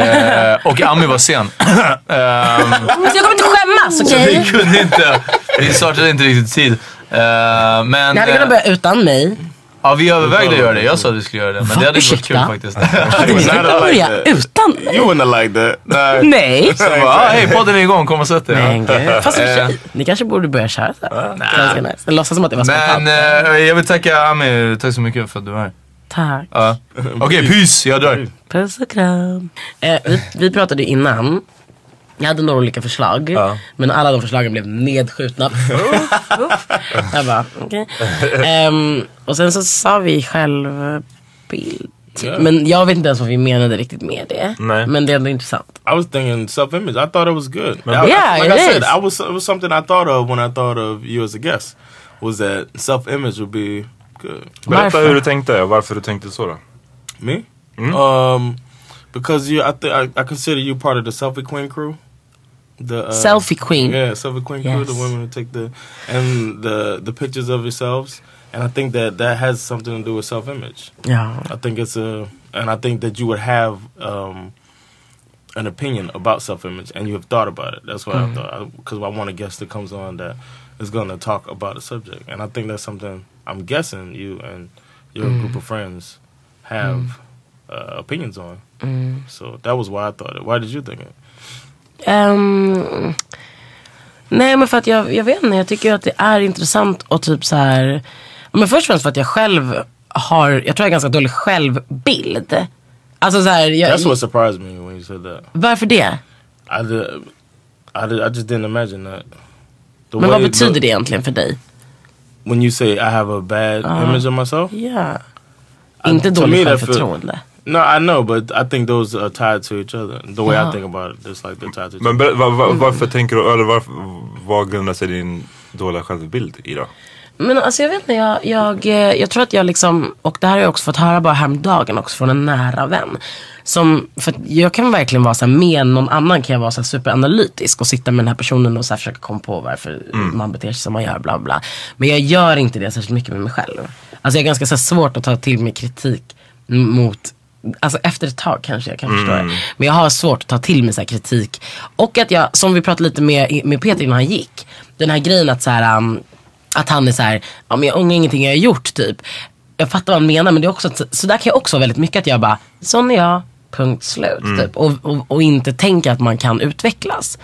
Eh, och Ami var sen. Ehm, Jag kommer inte skämmas, okej? vi kunde inte, vi startade inte riktigt i tid. Eh, men... Ni hade eh, kunnat börja utan mig. Ja, vi övervägde att göra det. Jag sa att vi skulle göra det. Men det hade varit kul Ursäkta? faktiskt. Hade ni kunnat börja utan mig? You wouldn't have liked that. Nej. Så jag bara, ah, hej podden är igång, kom och sätt dig. Men gud. Fast i och för Eh, sig, ni kanske borde börja köra så här. Ganska nice. Låtsas som att det var spontant. Men eh, jag vill tacka Ami, tack så mycket för att du var här. Tack. Ja. Okej, pys, jag drar. Puss och kram. Eh, vi, vi pratade innan. Jag hade några olika förslag. Men alla de förslagen blev nedskjutna. jag bara, okej. Ehm, och sen så sa vi självbild. Ja. Men jag vet inte ens vad vi menade riktigt med det. Nej. Men det är ändå intressant. I was thinking self-image. I thought it was good. But- I- Yeah, like it I said, is. I was it was something I thought of when I thought of you as a guest. Was that self-image would be good. berätta hur du tänkte och varför du tänkte så då. Me? Um, because you, I, th- I I consider you part of the selfie queen crew. The uh, Selfie queen. Yeah, selfie queen crew. The women who take the and the the pictures of yourselves. And I think that that has something to do with self-image. Yeah. I think it's a, and I think that you would have um, an opinion about self-image, and you have thought about it. That's what Mm. I thought, because I, want a guest that comes on that is going to talk about a subject, and I think that's something I'm guessing you and your Mm. group of friends have uh, opinions on. Mm. So that was why I thought it. Why did you think it? Ehm, nej men för att jag, jag vet inte, jag tycker att det är intressant och typ så här. Men först och främst för att jag själv har, jag tror jag har ganska dålig självbild. Alltså så här, jag, That's what surprised me when you said that. varför det? I did, I, did, I just didn't imagine that. The Men vad betyder the- det egentligen för dig? When you say I have a bad Ja. image of myself? Ja. I- Inte dåligt självförtroende. No, I know, but I think those are tied to each other. The way Ja. I think about it, it's like they're tied to each Men other. ber, va, va, varför tänker du, eller varför, vad grundar sig din dåliga självbild i då? Men alltså jag vet inte, jag, jag, eh, jag tror att jag liksom, och det här har jag också fått höra bara häromdagen också från en nära vän. Som, för att jag kan verkligen vara så här, med någon annan kan jag vara så här superanalytisk och sitta med den här personen och så här försöka komma på varför Mm. man beter sig som man gör bla bla. Men jag gör inte det särskilt mycket med mig själv. Alltså jag är ganska så här, svårt att ta till mig kritik mot Alltså efter ett tag kanske jag kan Mm. förstå det. Men jag har svårt att ta till mig så kritik. Och att jag, som vi pratade lite med, med Peter innan han gick. Den här grejen att så här, um, att han är så här, ja men jag ångrar ingenting jag har gjort typ. Jag fattar vad han menar men det är också, att- så där kan jag också väldigt mycket att jag bara, sån är jag, punkt slut. Mm. Typ. Och, och, och inte tänka att man kan utvecklas.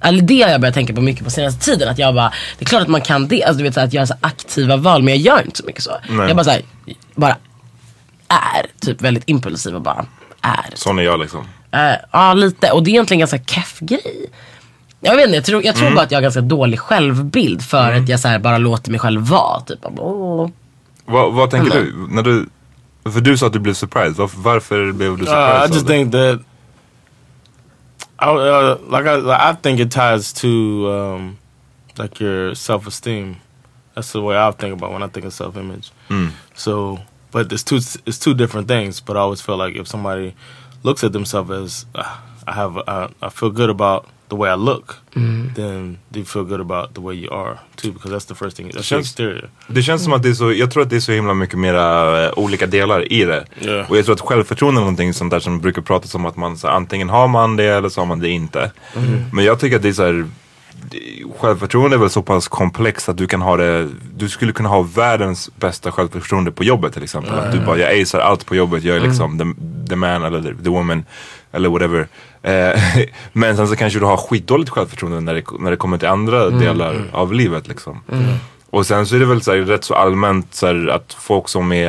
Eller det har jag börjat tänka på mycket på senaste tiden. Att jag bara, det är klart att man kan det. Alltså du vet så här, att göra så aktiva val men jag gör inte så mycket så. Nej. Jag bara så här, bara är typ väldigt impulsiv och bara är. Sån är jag liksom. Eh, ja lite och det är egentligen en ganska keff grej. Jag vet inte, jag tror, jag tror Mm. bara att jag har ganska dålig självbild för att jag så här bara låter mig själv vara. Typ. Åh. Vad, tänker Eller? du? När du? För du sa att du blev surprised. Varför, varför blev du Uh, surprised? I av just det? think that I uh, like I like, I think it ties to um, like your self esteem. That's the way I think about when I think of self image. Mm. So, but it's two it's two different things. But I always feel like if somebody looks at themselves as uh, I have uh, I feel good about the way I look, Mm. then they feel good about the way you are too. Because that's the first thing. Det That's känns, exterior. det känns som att det är så, jag tror att det är så himla mycket mera eh, olika delar i det. Ja. Och jag tror att självförtroende är någonting sånt där som brukar pratas om att man så, antingen har man det eller så har man det inte. Mm. Men jag tycker att det är så här, självförtroende är väl så pass komplext att du kan ha det, du skulle kunna ha världens bästa självförtroende på jobbet till exempel. Att du bara, jag acear allt på jobbet, jag är liksom the, the man eller the, the woman eller whatever. Eh, men sen så kanske du har skitdåligt självförtroende när det, när det kommer till andra Mm, delar mm. av livet liksom. Mm. Och sen så är det väl så här, rätt så allmänt så här, att folk som är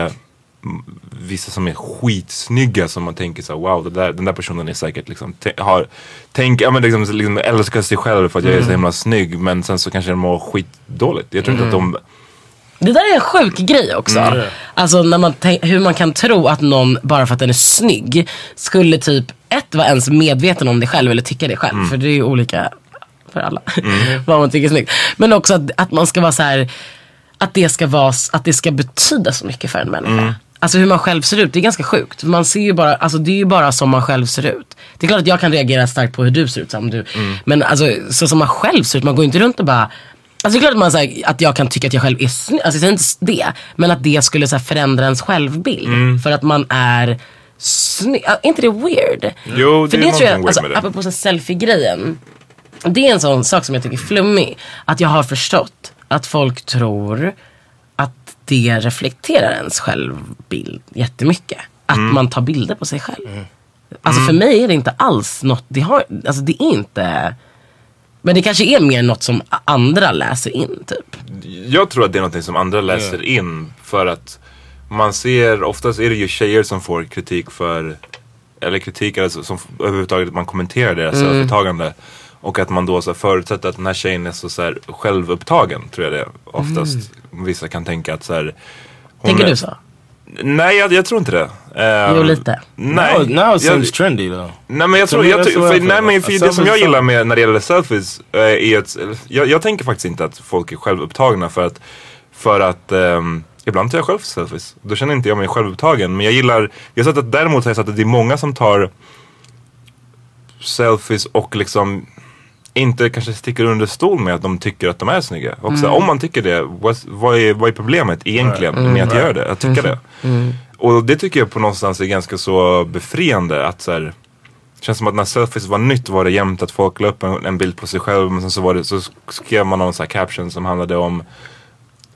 mm, Vissa som är skitsnygga som man tänker så här, wow det där, den där personen är säkert liksom, har, tänk, ja, men liksom, liksom älskar sig själv för att jag är så Mm. himla snygg men sen så kanske de mår skitdåligt. Jag tror inte att de Det där är en sjuk grej också. Mm. Alltså när man hur man kan tro att någon, bara för att den är snygg, skulle typ ett vara ens medveten om det själv eller tycka det själv. Mm. För det är ju olika för alla. vad man tycker är snyggt. Men också att, att man ska vara så här, att det ska vara, att det ska betyda så mycket för en människa. Mm. Alltså hur man själv ser ut, det är ganska sjukt. Man ser ju bara, alltså det är ju bara som man själv ser ut. Det är klart att jag kan reagera starkt på hur du ser ut som du. Men alltså så som man själv ser ut, man går inte runt och bara Alltså det är klart att, man, så här, att jag kan tycka att jag själv är snygg, alltså jag inte det. Men att det skulle så här, förändra ens självbild. Mm. För att man är snygg. Är inte det weird? Jo, det För är det tror jag, weird alltså, med det. apropå selfie-grejen. Det är en sån sak som jag tycker är flummig. Att jag har förstått att folk tror att det reflekterar ens självbild jättemycket. Att Mm. man tar bilder på sig själv. Alltså för mig är det inte alls något, det, har, alltså det är inte men det kanske är mer något som andra läser in typ. Jag tror att det är något som andra läser in för att man ser, oftast är det ju tjejer som får kritik för, eller kritik alltså, som överhuvudtaget man kommenterar deras Mm. selfietagande. Och att man då så förutsätter att den här tjejen är så, så här självupptagen, tror jag det är. Oftast vissa kan tänka att så här, Tänker är- du så? Nej, jag, jag tror inte det. Ehm, Jo, lite. Nej, Now- now it jag- seems trendy though. Nej men jag tror, jag, I för, nej, men för det som jag gillar med när det gäller selfies eh, är att, jag, jag tänker faktiskt inte att folk är självupptagna för att, för att ehm, ibland tar jag själv selfies. Då känner inte jag mig självupptagen. Men jag gillar, jag har sett att däremot har jag sett att det är många som tar selfies och liksom inte kanske sticker under stol med att de tycker att de är snygga. Och så, Mm. Om man tycker det, vad, vad, är, vad är problemet egentligen Mm. med att göra det? Att tycka det? Mm. Och det tycker jag på någonstans är ganska så befriande att så här, det känns som att när selfies var nytt var det jämt att folk la upp en, en bild på sig själv men sen så, var det, så skrev man någon så caption som handlade om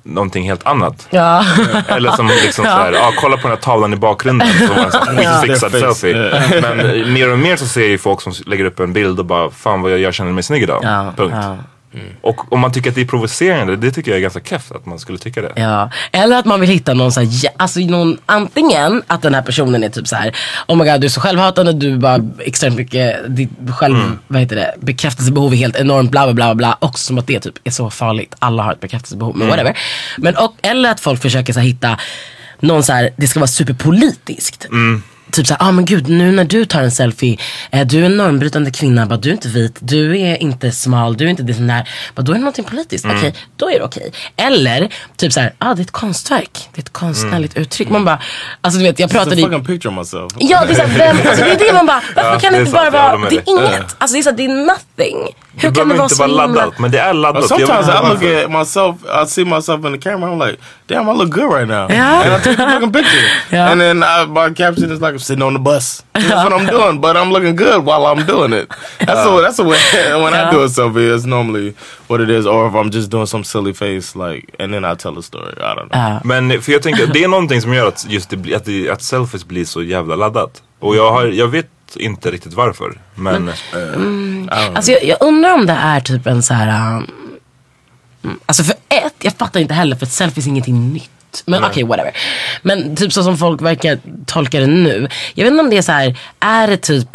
någonting helt annat. Ja. Eller som liksom Ja. såhär, ah, kolla på den här tavlan i bakgrunden. Så var en sån här Ja. skitfixad Their face. selfie. Yeah. Men eh, mer och mer så ser jag ju folk som lägger upp en bild och bara, fan vad jag, jag känner mig snygg idag. Ja, Punkt. Ja. Och om man tycker att det är provocerande, det tycker jag är ganska keft att man skulle tycka det. Ja, eller att man vill hitta någon så här, alltså någon, antingen att den här personen är typ så här, oh my god du är så självhatande, du bara extremt mycket, ditt själv, Mm. vad heter det, bekräftelsebehov är helt enormt, bla bla bla bla, också som att det typ är så farligt, alla har ett bekräftelsebehov, men Mm. whatever. Men och, eller att folk försöker så här, hitta någon så här, det ska vara superpolitiskt. Mm. Typ såhär, ah men gud nu när du tar en selfie, eh, du är en normbrytande kvinna, bara, du är inte vit, du är inte smal, du är inte det sån där. Bara, då är det någonting politiskt, Mm. okej, då är det okej. Eller typ såhär, ah det är ett konstverk, det är ett konstnärligt uttryck. Man bara, alltså du vet jag pratade i... fucking picture myself. Ja det är såhär, vem, alltså det är det man bara, varför Ja, kan det inte sant, bara vara, det är inget, alltså det är såhär, det är nothing. Hur Det kan det vara så himla... laddat, men det är laddat. Sometimes I look at myself, I see myself in the camera, I'm like, damn, I look good right now. Yeah. And I take a fucking picture. Yeah. And then I, my caption is like, sitting on the bus. That's what I'm doing, but I'm looking good while I'm doing it. That's the that's the way, when I do a selfie, that's normally what it is. Or if I'm just doing some silly face, like, and then I tell a story. I don't know. Men för jag tänker, det är någonting som gör att, just det, blir- att, det, att selfies blir så jävla laddat. Och jag, har, jag vet inte riktigt varför. Men, Mm. Alltså jag, jag undrar om det är typ en så här. um, mm, alltså för ett, jag fattar inte heller för att selfies är ingenting nytt. Men okej, whatever. Men typ så som folk verkar tolka det nu. Jag vet inte om det är så här, är det typ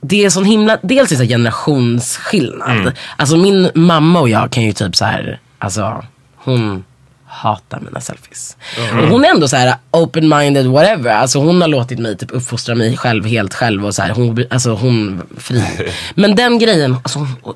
det är sån himla, dels är det generationsskillnad. Mm. Alltså min mamma och jag kan ju typ så här, alltså hon hatar mina selfies. Mm. Och hon är ändå så här open-minded whatever. Alltså hon har låtit mig typ uppfostra mig själv helt själv och så här, hon, alltså hon fri. Men den grejen, alltså, hon,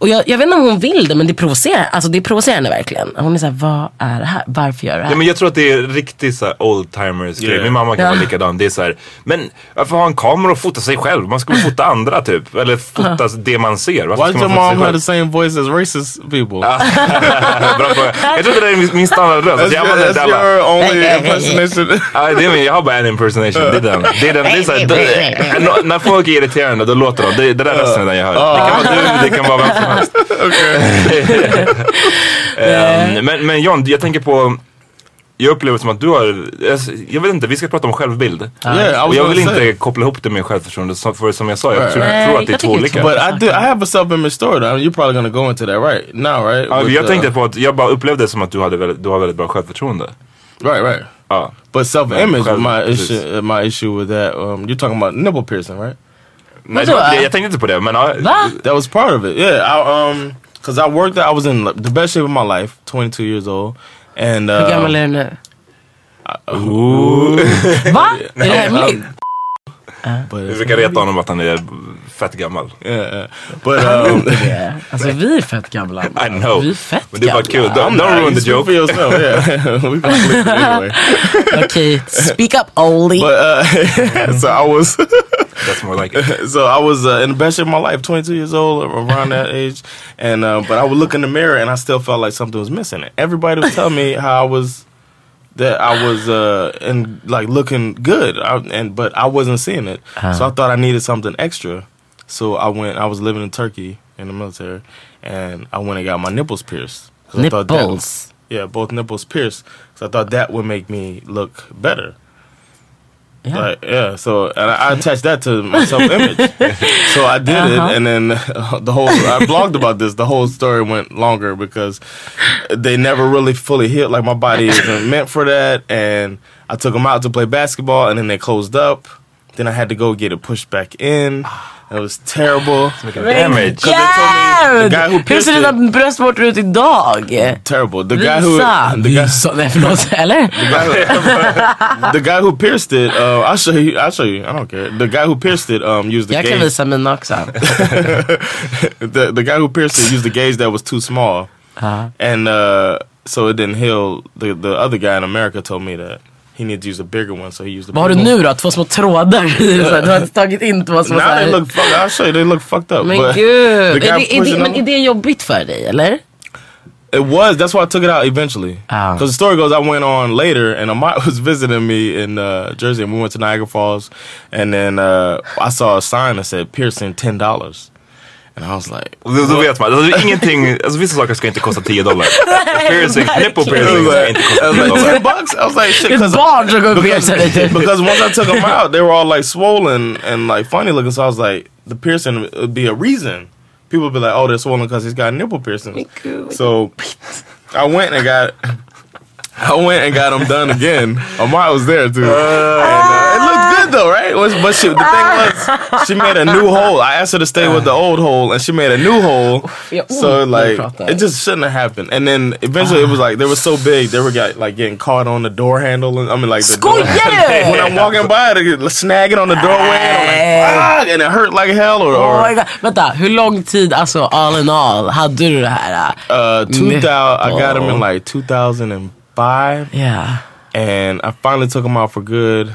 och jag, jag vet inte om hon vill det men det provocerar, alltså det provocerar henne verkligen. Hon är såhär, vad är det här? Varför gör du det här? ja, men jag tror att det är riktigt så old timers grej. Yeah. Min mamma kan Ja. vara likadan. Det är så här, men varför ha en kamera och fota sig själv? Man ska väl fota andra typ. Eller fota det man ser. Varför Why ska your man fota sig mom have the same voice as racist people? Bra fråga. Jag tror att det är min, standardröst. That's Jag your, that's inte your only impersonation. Ja, det är min, jag har bara en impersonation. Det är den. Det är den. Det är så här, när, när folk är irriterande då låter de. Det, det där rösten är den jag hör. Det kan vara du, det kan vara vem som helst. Ehm, men, men John, jag tänker på jag upplever som att du har, jag vet inte, vi ska prata om självbild. Yeah, och jag vill inte say. koppla ihop det med självförtroende, för som jag sa, jag Right. tror, Nej, tror att det är två olika. But I do. I have a self-image story. Though. You're probably gonna go into that right now, right? Ja, With, jag uh, tänkte på att jag bara upplevde det som att du, hade väldigt, du har väldigt bra självförtroende. Right, right. Ja. But self-image, my issue, uh, my issue with that. Um, you're talking about nipple piercing, right? Nej, det var, jag tänkte inte på det, men ja, That was part of it. Yeah, I, um, because I worked. I was in the best shape of my life. 22 years old, and uh, Hur gammal är du nu? Ooh. Va? Är det hemligt? Vi brukar reta honom att han är fett gammal. Yeah, yeah. But Han är um, inte det. Alltså vi är fett gamla. I know. Vi är fett Men det är bara kul. gamla. Don't, don't ruin the joke. for yourself. Yeah, we gonna flip it anyway. Okej, speak up oldie. But uh, so I was. That's more like it. so I was uh, in the best shape of my life, 22 years old, around that age, and uh, but I would look in the mirror and I still felt like something was missing. Everybody would tell me how I was that I was uh and like looking good, I, and but I wasn't seeing it. Uh-huh. So I thought I needed something extra. So I went. I was living in Turkey in the military, and I went and got my nipples pierced. 'Cause I thought that- Nipples? yeah, both nipples pierced. So I thought that would make me look better. Yeah. Like, yeah, so and I, I attached that to my self image. so I did Uh-huh. it, and then uh, the whole I blogged about this. The whole story went longer because they never really fully healed. Like my body isn't meant for that, and I took them out to play basketball, and then they closed up. Then I had to go get it pushed back in. It was terrible. damage. 'Cause they told me the guy who Hur pierced ser it, dina bröstvårtor ut idag? terrible. The guy who Visa. the guy, Visa. Nej förlåt, eller? the guy who pierced it, uh, I'll show you. I'll show you. I don't care. The guy who pierced it um, used the Jag kan gauge. visa mina också. the the guy who pierced it used the gauge that was too small, and uh, so it didn't heal. The the other guy in America told me that he needed to use a bigger one, so he used. A Vad har du bigger nu då? Två små trådar? Du har inte tagit in två små Now they såhär... look. I'll show you. They look fucked up. Men gud. the Är det, är det, men är det jobbigt för dig eller? It was. That's why I took it out eventually. Oh. Because the story goes, I went on later, and Amat was visiting me in uh, Jersey, and we went to Niagara Falls, and then uh, I saw a sign that said piercing ten dollars, and I was like, Och Då, då vet man, alltså, ingenting, alltså vissa saker ska inte kosta 10 dollar. Piercing, nipple piercing was ska like, inte I kosta was 10 like dollar. bucks. I was like, shit, Ett because barn som går och piercar lite. because once I took them out, they were all like swollen and like funny looking. So I was like, the piercing would be a reason. People would be like, oh, they're swollen because he's got nipple piercings. So I went and got. I went and got them done again. Amar was there too. and, uh, it though, right? Was, but she, the thing was, she made a new hole. I asked her to stay with the old hole, and she made a new hole. Ja, So oh, like, it just shouldn't have happened. And then eventually, it was like they were so big, they were got, like getting caught on the door handle. And, I mean, like the door, Skojar du? when I'm walking by, they get snagging on the doorway, and I'm like, and it hurt like hell. Or, Oh my or God. Vänta, hur lång tid, alltså all in all, hade du det här? uh, 2000, I got them in like 2005. Yeah. and I finally took them out for good.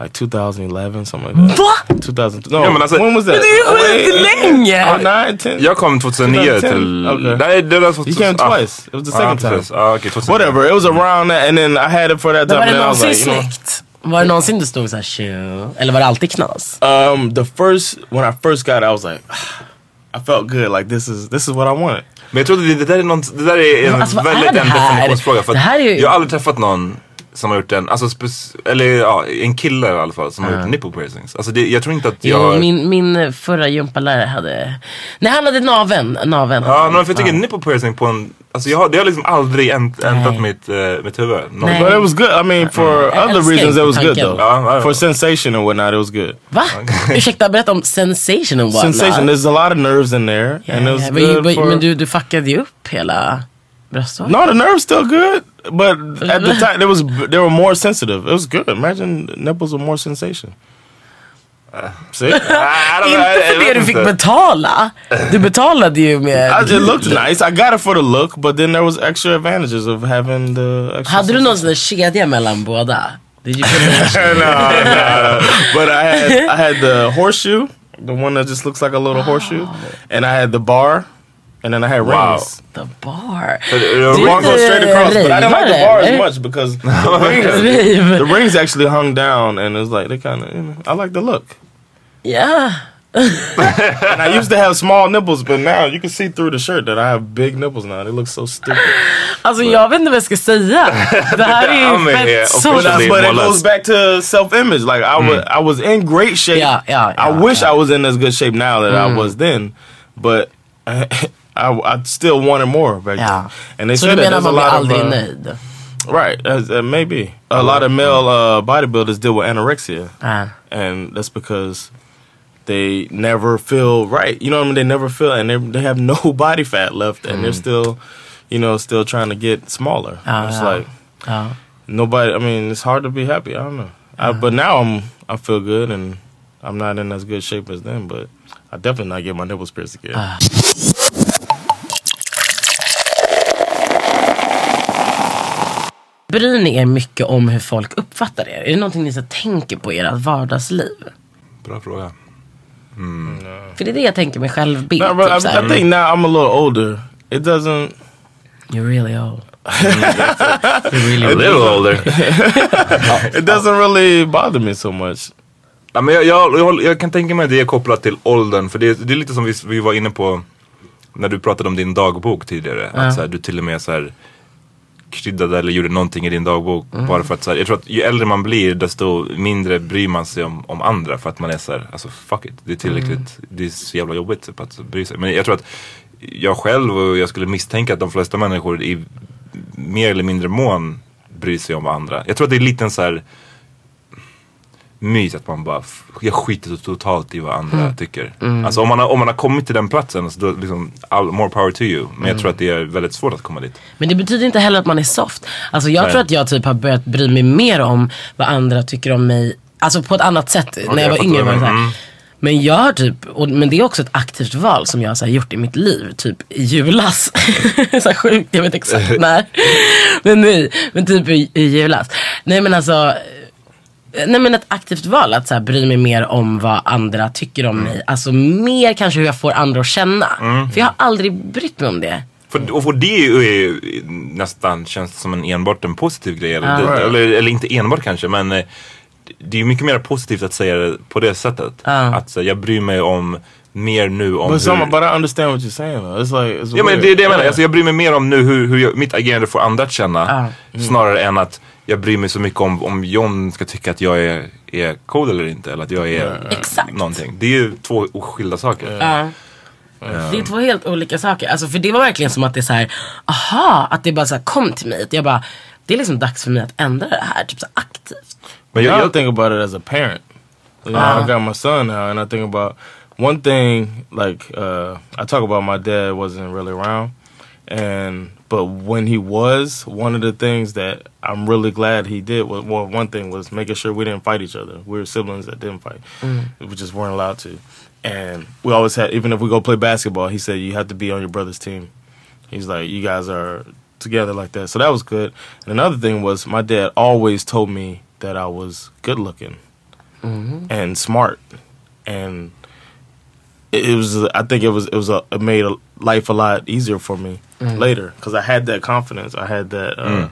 Like 2011, something like that. Va? 2000. No, Ja, men alltså- when was that? Men det är ju skitlänge! Oh, nine, ten. Jag kom 2009 2010? till... Okay. Nej, det var You came twice. It was the second time. Ah, okay, 2009. Whatever. It was around that, and then I had it for that time. var det And then I was någonsin like, you know? Var det någonsin du stod såhär tjo? Eller var det alltid knas? um, the first when I first got it, I was like, I felt good. Like this is this is what I wanted. Men jag tror det, det där är något, det där är en alltså, väldigt är det en definitionsfråga. För Det här är ju- Jag har aldrig träffat någon som har gjort en, alltså eller ja, en kille i alla fall som har gjort nipple piercings. Alltså det, jag tror inte att jag... Jo, min, min förra gympalärare hade... Nej, han hade naven. naven Ja, men för jag tycker nipple piercing på en, alltså jag har, det har liksom aldrig änt, ändrat mitt, uh, mitt huvud. Nej. But it was good. I mean, for Jag other reasons, it was good though. Ja, ja. For sensation and whatnot, it was good. Va? Ursäkta, berätta om sensation and whatnot. Sensation. There's a lot of nerves in there, and it was Ja, men, good men, for. men du, du fuckade ju upp hela bröstvårtan. No, the nerves still good, but at the time they was they were more sensitive. It was good. Imagine nipples with more sensation. Uh, see, I don't know, Inte för det du fick betala. Du betalade ju med... I, it looked nice. I got it for the look, but then there was extra advantages of having the. Extra Hade du någon sån där kedja mellan båda? Did you put no, no. But I had I had the horseshoe, the one that just looks like a little horseshoe, and I had the bar, and then I had Wow. rings. the bar? För det- The jag- bar goes straight across, but I didn't like the bar as much because the rings, the rings actually hung down, and it was like they kind of. You know, I like the look. Yeah. and I used to have small nipples, but now you can see through the shirt that I have big nipples now. They look so stupid. Alltså jag vet inte vad jag ska säga. Det här är I'm ju in fett here, så... but, that's- but it goes back to self-image. Like I was, I was in great shape. Yeah, yeah, I yeah, wish I was in as good shape now that Mm. I was then, but I, I I still wanted more back Ja. then. And they Så said that there's a lot of uh, nöjd? Right, as, uh, maybe a lot of male uh, bodybuilders deal with anorexia, Ah. and that's because they never feel right. You know what I mean? They never feel, and they they have no body fat left, and Mm. they're still, you know, still trying to get smaller. Ah, it's yeah. like Ja. nobody. I mean, it's hard to be happy. I don't know, I, but now I'm I feel good, and I'm not in as good shape as then, but I definitely not get my nipples pierced again. Bryr ni er mycket om hur folk uppfattar er? Är det någonting ni så tänker på i ert vardagsliv? Bra fråga. Mm. För det är det jag tänker med självbild. No, typ I, här. I think now I'm a little older. It doesn't. You're really old. You're really a little older. it doesn't really bother me so much. Ja, men jag, jag, jag, jag kan tänka mig att det är kopplat till åldern. För det, det är lite som vi, vi var inne på när du pratade om din dagbok tidigare. Ja. Att så här, du till och med så här, kryddade eller gjorde någonting i din dagbok. Mm. Bara för att så här, jag tror att ju äldre man blir desto mindre bryr man sig om, om andra. För att man är så här, alltså fuck it. Det är tillräckligt, Mm. det är så jävla jobbigt typ, att bry sig. Men jag tror att jag själv och jag skulle misstänka att de flesta människor i mer eller mindre mån bryr sig om andra. Jag tror att det är lite en så här myt att man bara, jag skiter totalt i vad andra Mm. tycker. Mm. Alltså om man, har, om man har kommit till den platsen, så då liksom, all, more power to you. Men jag Mm. tror att det är väldigt svårt att komma dit. Men det betyder inte heller att man är soft. Alltså jag Nej. tror att jag typ har börjat bry mig mer om vad andra tycker om mig. Alltså på ett annat sätt. när jag jag var yngre var här. Mm. Men jag har typ, och, men det är också ett aktivt val som jag har gjort i mitt liv. Typ i julas. så sjukt, jag vet exakt när. men nej, men typ i, i julas. Nej men alltså. Nej men ett aktivt val att så här, bry mig mer om vad andra tycker om mig. Alltså mer kanske hur jag får andra att känna. Mm. För jag har aldrig brytt mig om det. För, och för det är ju nästan, känns som en enbart en positiv grej. Eller, det, eller, eller inte enbart kanske, men eh, det är ju mycket mer positivt att säga det på det sättet. Att så, jag bryr mig om mer nu om But, hur... but I understand what you're saying though. It's like it's Ja men det är det jag menar, alltså, jag bryr mig mer om nu hur, hur jag, mitt agerande får andra att känna. Mm. Snarare än att jag bryr mig så mycket om om John ska tycka att jag är, är cool eller inte. Eller att jag är Exakt. någonting. Det är ju två skilda saker. Ja. Det är två helt olika saker. Alltså för det var verkligen som att det är så här, aha, att det bara så här kom till mig. Jag bara, det är liksom dags för mig att ändra det här, typ så aktivt. But you gotta think about it as a parent. You know, Ah. I got my son now, and I think about one thing. Like uh, I talk about, my dad wasn't really around, and but when he was, one of the things that I'm really glad he did was well, one thing was making sure we didn't fight each other. We were siblings that didn't fight. Mm. We just weren't allowed to. And we always had, even if we go play basketball, he said you have to be on your brother's team. He's like, you guys are together like that. So that was good. And another thing was my dad always told me that I was good looking Mhm. and smart. And it, it was, I think it was, it was a, it made a, life a lot easier for me Mm. later because I had that confidence. I had that, uh, Mm.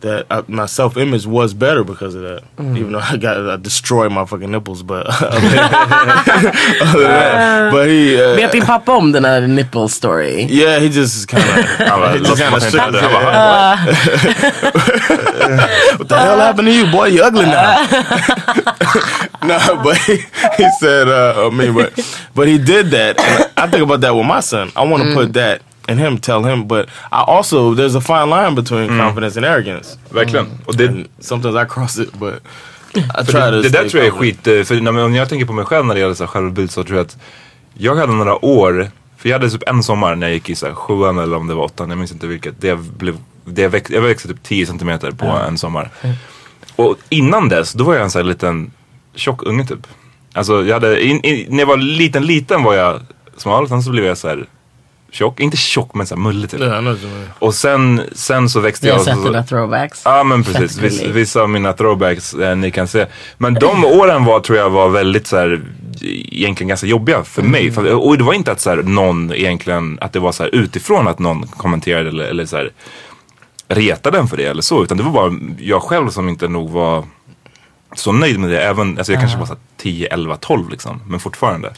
That uh, my self image was better because of that. Mm. Even though I got I destroyed my fucking nipples, but other than, other than but he uh, Vet din pappa om den här nipple story? yeah, he just kind of he just kind of shook his head. Uh, What the hell happened to you, boy? You ugly now. no, but he, he said, uh, I mean, but but he did that. And I think about that with my son. I want to Mm. put that in him, tell him. But I also there's a fine line between Mm. confidence and arrogance. Verkligen. Och det, And sometimes I cross it, but I try det, to. det där tror jag är skit, eh, för när, om jag tänker på mig själv när det gäller så självbild så tror jag att jag hade några år, för jag hade typ en sommar när jag gick i så här sjuan eller om det var åttan, jag minns inte vilket. Det blev, det växt, jag växte typ 10 centimeter på Ja. en sommar. Och innan dess, då var jag en sån här liten tjock unge typ. Alltså jag hade, in, in, när jag var liten, liten var jag smal, sen så blev jag så här tjock, inte tjock men så här mullig typ. Och sen, sen så växte Vi har jag. sett så, dina throwbacks. Ja men precis, Fett Viss, gullig. vissa av mina throwbacks eh, ni kan se. Men de åren var, tror jag var väldigt så här, egentligen ganska jobbiga för Mm. mig. För, och det var inte att så här, någon egentligen, att det var så här utifrån att någon kommenterade eller, eller så här, retade den för det eller så. Utan det var bara jag själv som inte nog var så nöjd med det. Även, alltså jag kanske var så här 10, 11, 12 liksom. Men fortfarande.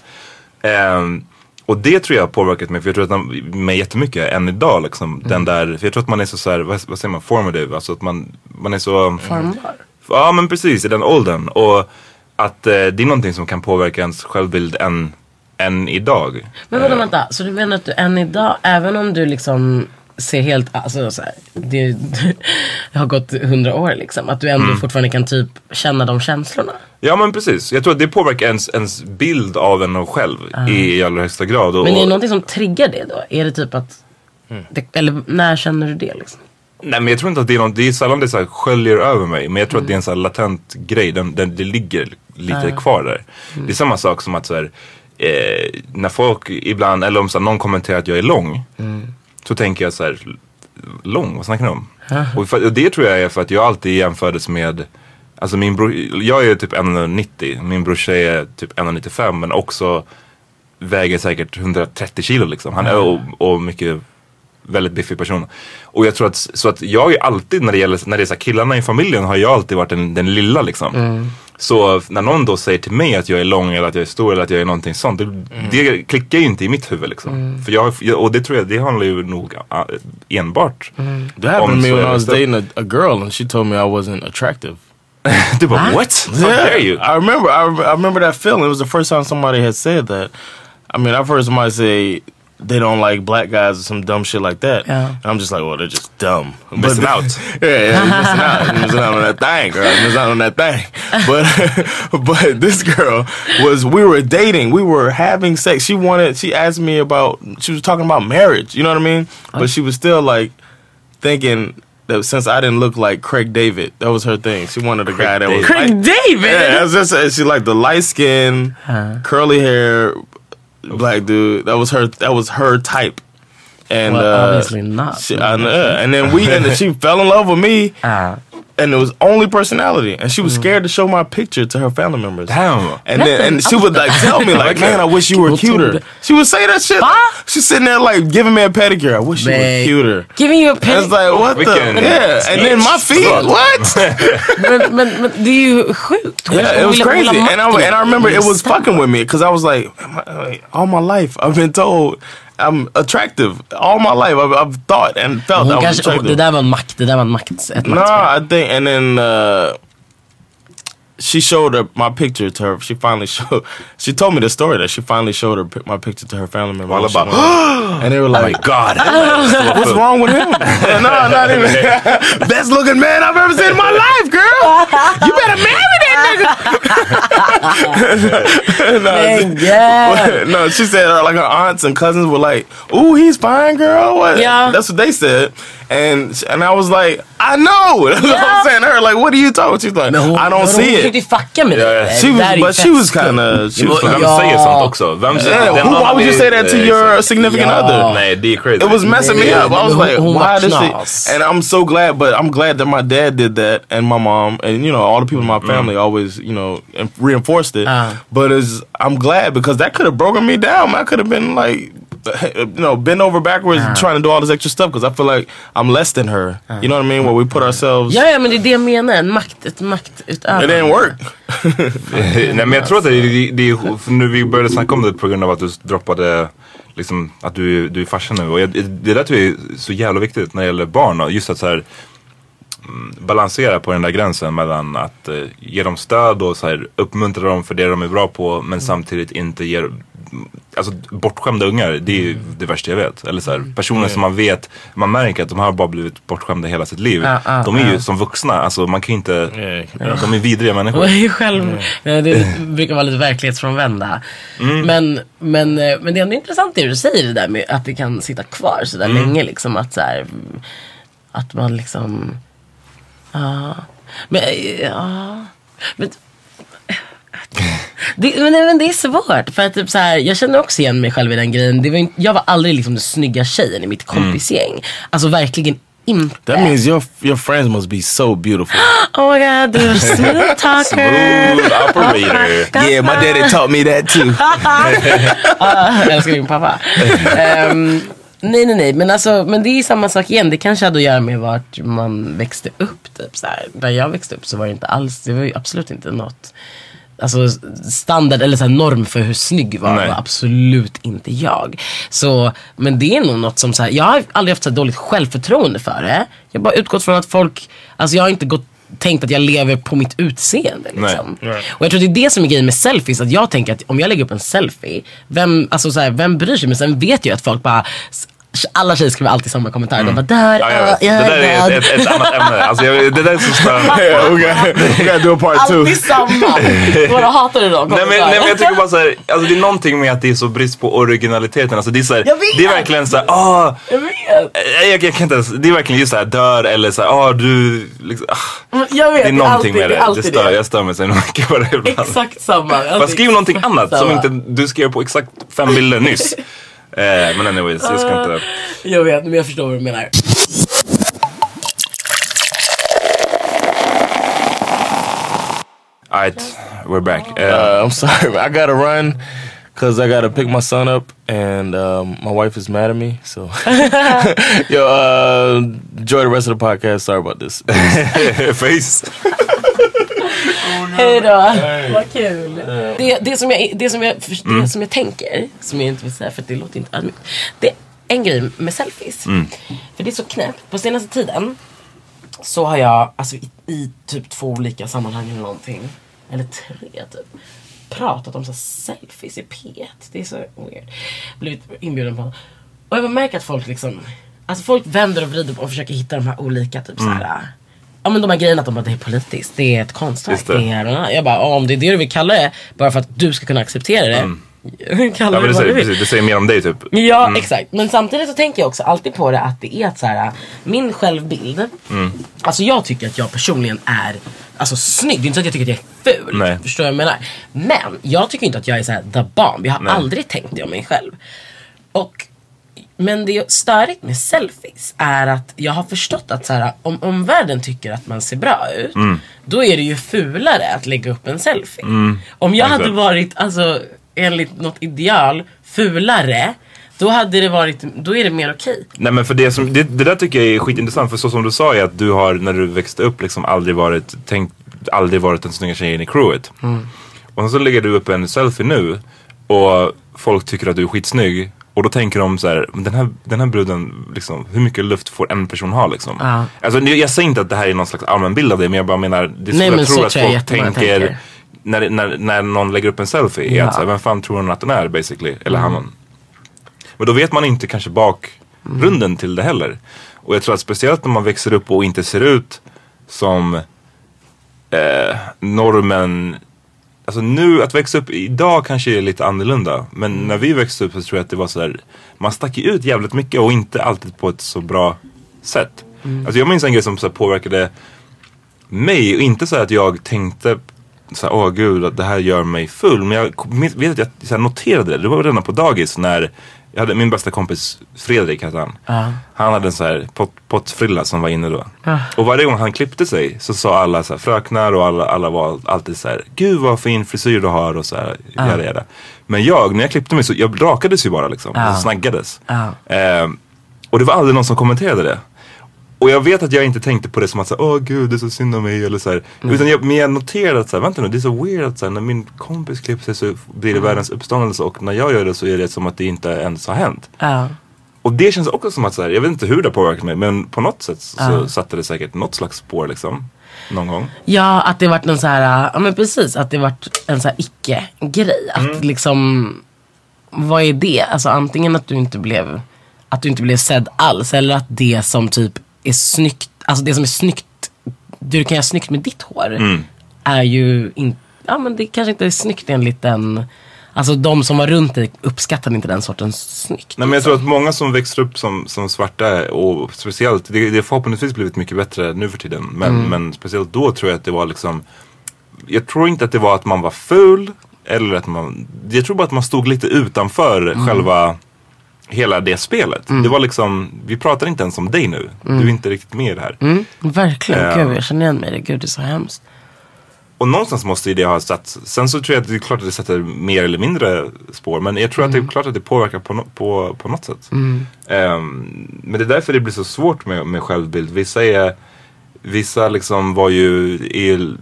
Ehm, och det tror jag har påverkat mig. För jag tror att den- mig jättemycket än idag. Liksom, Den där, för jag tror att man är så, så här, vad, vad säger man, formative. Alltså att man, man är så... Formbar. Ja men precis, i den åldern. Och att eh, det är någonting som kan påverka ens självbild än, än idag. Men vadå vänta, så du menar att du än idag, även om du liksom ser helt, alltså så här, det, det har gått hundra år liksom, att du ändå Mm. fortfarande kan typ känna de känslorna? Ja men precis, jag tror att det påverkar ens, ens bild av en själv i, i allra högsta grad. Och, Men är det någonting som triggar det då? Är det typ att, Mm. det, eller när känner du det liksom? Nej men jag tror inte att det är något, det är sällan det så här sköljer över mig. Men jag tror att det är en så här latent grej, den, den, det ligger lite Ja. kvar där. Mm. Det är samma sak som att så här, eh, när folk ibland, eller om så här, någon kommenterar att jag är lång. Mm. Så tänker jag så här, lång, vad snackar ni om? Och, för, och det tror jag är för att jag alltid jämfördes med Alltså min bror, jag är typ 1,90, min brorsa är typ 1,95 men också väger säkert 130 kilo liksom. Han är och, och mycket väldigt biffig person. Och jag tror att, så att jag är alltid när det gäller, när det är så här, killarna i familjen har jag alltid varit den, den lilla liksom. Mm. Så när någon då säger till mig att jag är lång eller att jag är stor eller att jag är någonting sånt. Det, det klickar ju inte i mitt huvud liksom. Mm. För jag, jag- och det tror jag, det handlar ju nog enbart That happened to me when I jag was dating a, a girl and she told me I wasn't attractive. du bara what? How Yeah, dare you? I remember. I, I remember that feeling. It was the first time somebody had said that. I mean, I've heard somebody say they don't like black guys or some dumb shit like that. Yeah. I'm just like, well, they're just dumb. I'm Missing out. yeah, yeah, you're missing out. You're missing out on that thing, girl. You're missing out on that thing. But but this girl was. We were dating. We were having sex. She wanted. She asked me about. She was talking about marriage. You know what I mean? Oh. But she was still like thinking. That since I didn't look like Craig David, that was her thing. She wanted a guy that was Craig light- David? Yeah, that's just she liked the light skin, curly hair, black dude. That was her. That was her type. And Well, uh, obviously not. she- I and then we and she fell in love with me. And it was only personality, and she was scared to show my picture to her family members. Damn. And then and she would like tell me like, "Man, I wish you were cuter." She would say that shit. She's sitting there like giving me a pedicure. I wish you were cuter. Giving you a And It's like what the Vilken yeah. And then my feet. What? men, men, men det är ju sjukt. Yeah, it was vill- hon vill crazy, and I and I remember it was fucking with me because I was like, am I- like, all my life I've been told I'm attractive. All my life I've, I've thought and felt I Hon was kanske, attractive. det där var en makt, det där var en makt, ett no, maktspel. I think, and then uh, she showed her my picture to her. She finally showed. She told me the story that she finally showed her pi- my picture to her family members. Alla She bara, went- and they were like, God. What's wrong with him? no, not even. Best looking man I've ever seen in my life, girl. You better marry that nigga. No, she- no, she said uh, like her aunts and cousins were like, "Ooh, he's fine, girl." What? Yeah. that's what they said. And and I was like, I know. That's what I'm saying to her. Like, what are you talking? She's like, no, I don't Hon see försökte it. fucka med Ja, det. ja. Det She där was, är ju but she was kind of. She was. Vem kinda- säger sånt också? Vem, Yeah, who, why would you say that to your exakt. significant Ja. other? Nej, det är crazy. It was messing me Yeah, up. I was like, who- who why much this shit? And I'm so glad, but I'm glad that my dad did that and my mom and you know all the people in my family always you know reinforced it. Uh. But it's, I'm glad because that could have broken me down. I could have been like, you know, bent over backwards trying to do all this extra stuff because I feel like I'm less than her. You know what I mean? Where we put ourselves. Ja, ja, men det är det jag menar. En makt, ett maktutövande. It didn't work. Nej men jag tror att det, det, det för nu vi började snacka om det på grund av att du droppade liksom att du, du är farsa nu. Och jag, det där tror jag är så jävla viktigt när det gäller barn. Och just att så här, mm, balansera på den där gränsen mellan att eh, ge dem stöd och så här, uppmuntra dem för det de är bra på men samtidigt inte ge Alltså bortskämda ungar, det är ju det värsta jag vet. Eller så här, personer som man vet, man märker att de har bara blivit bortskämda hela sitt liv. Ja, ja, de är ju ja. som vuxna, alltså man kan inte, Yeah. de är vidriga människor. Ju själv, det brukar vara lite verklighetsfrånvända. Mm. Men, Men, men, eh, men det är ändå intressant det du säger det där med att det kan sitta kvar så där Mm. länge. Liksom, att, så här, att man liksom... Ja. Men, eh, ja. Men, det, men, men det är svårt. För att typ så här, jag känner också igen mig själv i den grejen. Det var, inte- jag var aldrig liksom den snygga tjejen i mitt kompisgäng. Alltså verkligen inte. That means your your friends must be so beautiful. Oh my god, du är smooth talker. Smooth operator. yeah, my daddy taught me that too. Ah, jag älskar din pappa. Ehm, Nej nej nej men alltså men det är samma sak igen. Det kanske hade att göra med vart man växte upp. Typ, så här. Där jag växte upp så var det inte alls, det var ju absolut inte något Alltså standard eller så här, norm för hur snygg var, Nej. var absolut inte jag. Så, men det är nog något som så här, jag har aldrig haft så här dåligt självförtroende för det. Jag har bara utgått från att folk, alltså jag har inte gått tänkt att jag lever på mitt utseende. Liksom. Och jag tror det är det som är grejen med selfies. Att jag tänker att om jag lägger upp en selfie, vem, alltså så här, vem bryr sig? Men sen vet jag att folk bara alla tjejer skriver alltid samma kommentar. De bara där, Ja, jag ja, vet. jag det där är glad." ett, ett, ett annat ämne. Alltså, jag, det där är så störande. Alltid samma. Båda hatar det då. Nej men, nej men jag tycker bara såhär, alltså det är någonting med att det är så brist på originaliteten. Alltså det är Jag vet! det är verkligen såhär, ah, Jag vet. jag, jag kan inte ens, det är verkligen just såhär dör eller såhär, ah du, liksom, ah. Jag vet, Det är någonting alltid, med är det. Det alltid stör, jag stör mig så mycket på det ibland. Exakt samma. Fast Alltid skriv någonting annat som samma. inte du skrev på exakt fem bilder nyss. Eh, men anyways, jag ska inte... Jag vet, men jag förstår vad du menar. Alright, we're back. Uh, Eh, I'm sorry, but I gotta run because I gotta pick my son up, and um, my wife is mad at me. So, yo, uh, enjoy the rest of the podcast. Sorry about this. face. Hej då, vad kul. Det, det, som jag, det, som jag, det som jag tänker, som jag inte vill säga för det låter inte ödmjukt. Det är en grej med selfies. För det är så knäppt. På senaste tiden så har jag, alltså i, i typ två olika sammanhang eller någonting, eller tre typ, pratat om så selfies i P1. Det är så weird. Blivit inbjuden på. Och jag märker att folk liksom, alltså folk vänder och vrider på och försöker hitta de här olika typ så här. Ja men de här grejerna att de bara, det är politiskt, det är ett konstverk. Det. Det. är, jag bara, om det är det du vill kalla det, bara för att du ska kunna acceptera det. Kalla Ja, det det, säger, precis, det säger mer om dig typ. Ja exakt, men samtidigt så tänker jag också alltid på det att det är att så här, min självbild, Mm. alltså jag tycker att jag personligen är alltså, snygg. Det är inte så att jag tycker att jag är ful. Nej. Förstår du vad jag menar? Men jag tycker inte att jag är så här the bomb. Jag har Nej. aldrig tänkt det om mig själv. Och, men det störigt med selfies är att jag har förstått att så här, om omvärlden tycker att man ser bra ut, Mm. då är det ju fulare att lägga upp en selfie. Mm. Om jag hade varit, alltså enligt något ideal, fulare, då hade det varit, då är det mer okej. Nej men för det, som, det, det där tycker jag är skitintressant för så som du sa är att du har när du växte upp liksom aldrig varit, tänkt, aldrig varit den snygga tjejen i crewet. Mm. Och sen så lägger du upp en selfie nu och folk tycker att du är skitsnygg. Och då tänker de så här, "Men den här, den här bruden, liksom, hur mycket luft får en person ha liksom? Ja. Alltså, jag säger inte att det här är någon slags allmän bild av det men jag bara menar, det är så Nej, jag men tror så att tror folk tänker, tänker. När, när, när någon lägger upp en selfie, är Ja. att så här, vem fan tror hon att den är basically? Eller Mm. han. Men då vet man inte kanske bakgrunden till det heller. Och jag tror att speciellt när man växer upp och inte ser ut som eh, normen. Alltså nu, att växa upp idag kanske är lite annorlunda. Men när vi växte upp så tror jag att det var sådär, man stack ju ut jävligt mycket och inte alltid på ett så bra sätt. Mm. Alltså jag minns en grej som så här påverkade mig och inte så här att jag tänkte så här, åh gud det här gör mig full. Men jag vet att jag så här, noterade det. Det var redan på dagis när jag hade min bästa kompis Fredrik hette han. Ja. Han hade en så här pot, pottfrilla som var inne då. Ah. Och varje gång han klippte sig så sa alla så här, fröknar och alla, alla var alltid så här, gud vad fin frisyr du har och så här, Ah. jada, jada. Men jag, när jag klippte mig så, jag rakades ju bara liksom. Ah. Alltså, snaggades. Ehm, och det var aldrig någon som kommenterade det. Och jag vet att jag inte tänkte på det som att säga, åh gud det är så synd om mig eller så här. Mm. Utan jag, men jag noterade att så här, vänta nu, det är så weird att så här, när min kompis klipper sig så blir det Mm. världens uppståndelse och när jag gör det så är det som att det inte ens har hänt. Ja. Och det känns också som att så här, jag vet inte hur det har påverkat mig men på något sätt så Ja. satte det säkert något slags spår liksom. Någon gång. Ja, att det varit någon så här, ja men precis, att det varit en så här icke-grej. Att Mm. liksom, vad är det? Alltså antingen att du inte blev, att du inte blev sedd alls. Eller att det som typ är snyggt, alltså det som är snyggt, du kan göra snyggt med ditt hår. Mm. Är ju inte, ja men det kanske inte är snyggt enligt den, alltså de som var runt dig uppskattade inte den sortens snyggt. Nej men jag tror att många som växer upp som, som svarta och speciellt, det det har förhoppningsvis blivit mycket bättre nu för tiden. Men, Mm. men speciellt då tror jag att det var liksom, jag tror inte att det var att man var ful. Eller att man, jag tror bara att man stod lite utanför Mm. själva hela det spelet. Det var liksom, vi pratar inte ens om dig nu. Mm. Du är inte riktigt med i det här. Mm, verkligen, Ja. gud jag känner igen mig i det, gud det är så hemskt. och någonstans måste ju det ha satt, sen så tror jag att det är klart att det sätter mer eller mindre spår. Men jag tror att det är klart att det påverkar på, no, på, på något sätt. Mm. Ehm, men det är därför det blir så svårt med, med självbild. Vissa är, vissa liksom var ju, är,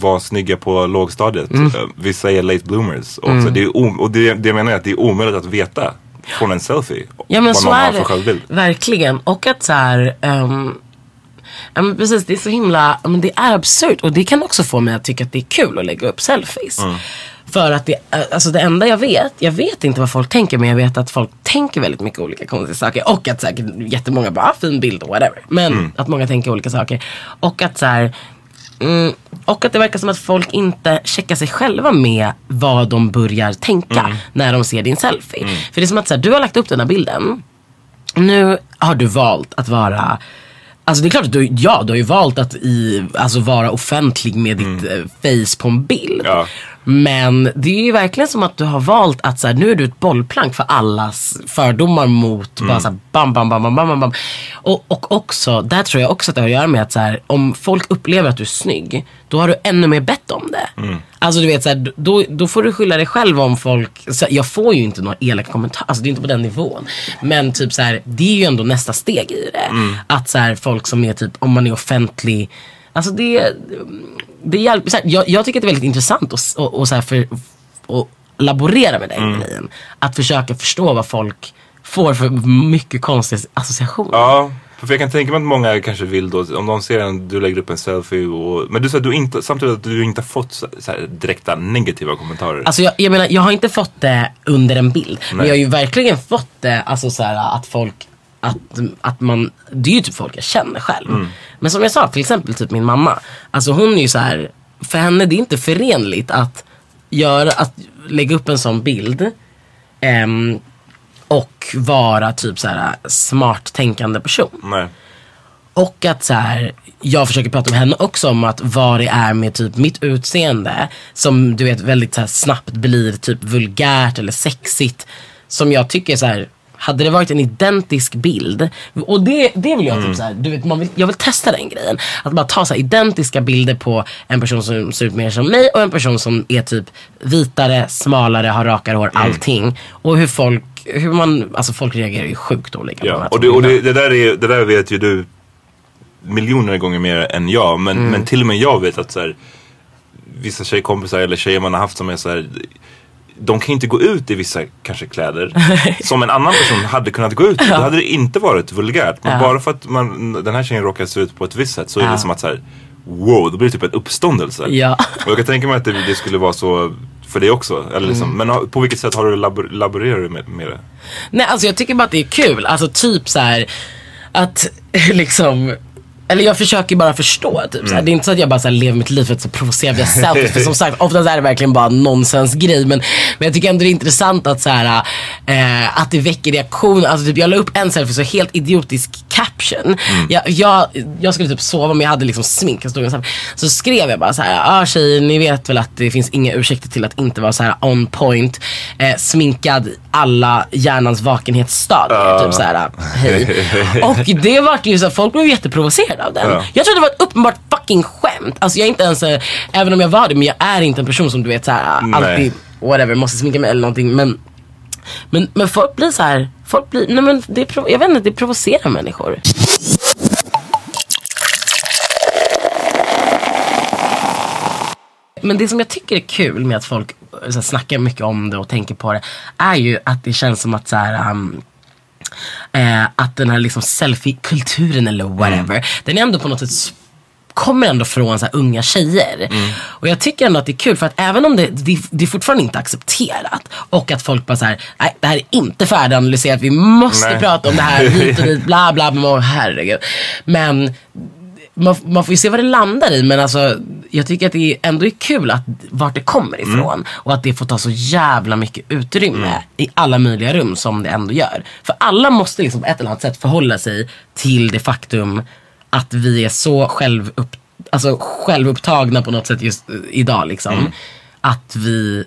var snygga på lågstadiet. Mm. Vissa är late bloomers. Och, Mm. det, är och det, det menar jag att det är omöjligt att veta från en selfie. Ja men så är det. Verkligen. Och att så här, ehm, ja, men precis, det är så himla, men det är absurt. Och det kan också få mig att tycka att det är kul att lägga upp selfies. Mm. För att det, eh, alltså det enda jag vet, jag vet inte vad folk tänker men jag vet att folk tänker väldigt mycket olika konstiga saker. Och att säkert jättemånga bara, ah, fin bild och whatever. Men Mm. att många tänker olika saker. Och att så här, Mm, och att det verkar som att folk inte checkar sig själva med vad de börjar tänka Mm. när de ser din selfie. För det är som att så här, du har lagt upp den här bilden. Nu har du valt att vara Alltså det är klart att du, ja, du har ju valt att i, alltså vara offentlig med ditt eh, face på en bild. Men det är ju verkligen som att du har valt att så här, nu är du ett bollplank för allas fördomar mot bara så här, bam, bam, bam, bam, bam, bam. Och, och också, där tror jag också att det har att göra med att så här, om folk upplever att du är snygg, då har du ännu mer bett om det. Alltså du vet, så här, då, då får du skylla dig själv om folk, så jag får ju inte några elaka kommentarer, alltså det är inte på den nivån. Men typ så här, det är ju ändå nästa steg i det. Mm. Att så här, folk som är typ, om man är offentlig, alltså det, det hjälper, så här, jag, jag tycker att det är väldigt intressant att och, och så här för, och laborera med den Mm. grejen. Att försöka förstå vad folk får för mycket konstiga associationer. Ja, för jag kan tänka mig att många kanske vill då, om de ser en, du lägger upp en selfie och, men du säger du inte, samtidigt att du inte har fått så, så här, direkta negativa kommentarer. Alltså jag, jag menar, jag har inte fått det under en bild. Men Nej. jag har ju verkligen fått det, alltså så här, att folk, att, att man, det är ju typ folk jag känner själv. Mm. Men som jag sa, till exempel typ min mamma. Alltså hon är ju så här, för henne det är inte förenligt att göra, att lägga upp en sån bild. ehm, och vara typ så här smart tänkande person. Nej. Och att så här, jag försöker prata med henne också om att vad det är med typ mitt utseende som du vet väldigt så här, snabbt blir typ vulgärt eller sexigt. Som jag tycker så här, hade det varit en identisk bild och det, det vill jag Mm. typ så här, du vet, man vill, jag vill testa den grejen. Att bara ta så här, identiska bilder på en person som ser ut mer som mig och en person som är typ vitare, smalare, har rakare hår, Mm. allting. Och hur folk, hur man, alltså folk reagerar ju sjukt olika. Ja, och, det, och det, det, där är, det där vet ju du miljoner gånger mer än jag. Men, Mm. men till och med jag vet att så här, vissa tjejkompisar eller tjejer man har haft som är så här. De kan inte gå ut i vissa kanske kläder som en annan person hade kunnat gå ut i. Då hade det inte varit vulgärt. Men Ja. bara för att man, den här tjejen råkar se ut på ett visst sätt så är Ja. det som att så här, wow, då blir det typ en uppståndelse. Ja. Och jag kan tänka mig att det, det skulle vara så för dig också. Eller liksom, Mm. Men på vilket sätt har du labor, laborerat med, med det? Nej alltså jag tycker bara att det är kul. Alltså typ så här att liksom eller jag försöker bara förstå. Typ. Mm. Det är inte så att jag bara så här, lever mitt liv för att så provocera via selfies. för som sagt, oftast är det verkligen bara en nonsensgrej. Men, men jag tycker ändå det är intressant att, så här, eh, att det väcker reaktioner. Alltså, typ, jag la upp en selfie så helt idiotisk caption. Mm. Jag, jag, jag skulle typ sova men jag hade liksom smink. Jag så, här, så skrev jag bara så här. Ja ah, tjejer ni vet väl att det finns inga ursäkter till att inte vara så här on point. Eh, sminkad alla hjärnans vakenhetsstadier. Typ så här, hej. Och det vart ju så här, folk blev jätteprovocerade av den. Ja. Jag trodde det var ett uppenbart fucking skämt. Alltså jag är inte ens, eh, även om jag var det, men jag är inte en person som du vet såhär Nej. alltid, whatever, måste sminka mig eller någonting. Men, men, men folk blir så här, folk blir, nej men det är, jag vet inte, det provocerar människor. Men det som jag tycker är kul med att folk eh, så här, snackar mycket om det och tänker på det är ju att det känns som att så här, um, eh, att den här liksom selfie-kulturen eller whatever, den är ändå på något sätt kommer ändå från så här unga tjejer. Och jag tycker ändå att det är kul för att även om det, det, det är fortfarande inte accepterat och att folk bara så här, nej det här är inte färdiganalyserat, vi måste Nej. prata om det här hit och dit, bla bla bla, herregud. Men man, man får ju se vad det landar i men alltså jag tycker att det ändå är kul att vart det kommer ifrån och att det får ta så jävla mycket utrymme i alla möjliga rum som det ändå gör. För alla måste liksom på ett eller annat sätt förhålla sig till det faktum att vi är så självupp, alltså självupptagna på något sätt just eh, idag liksom. Mm. Att vi,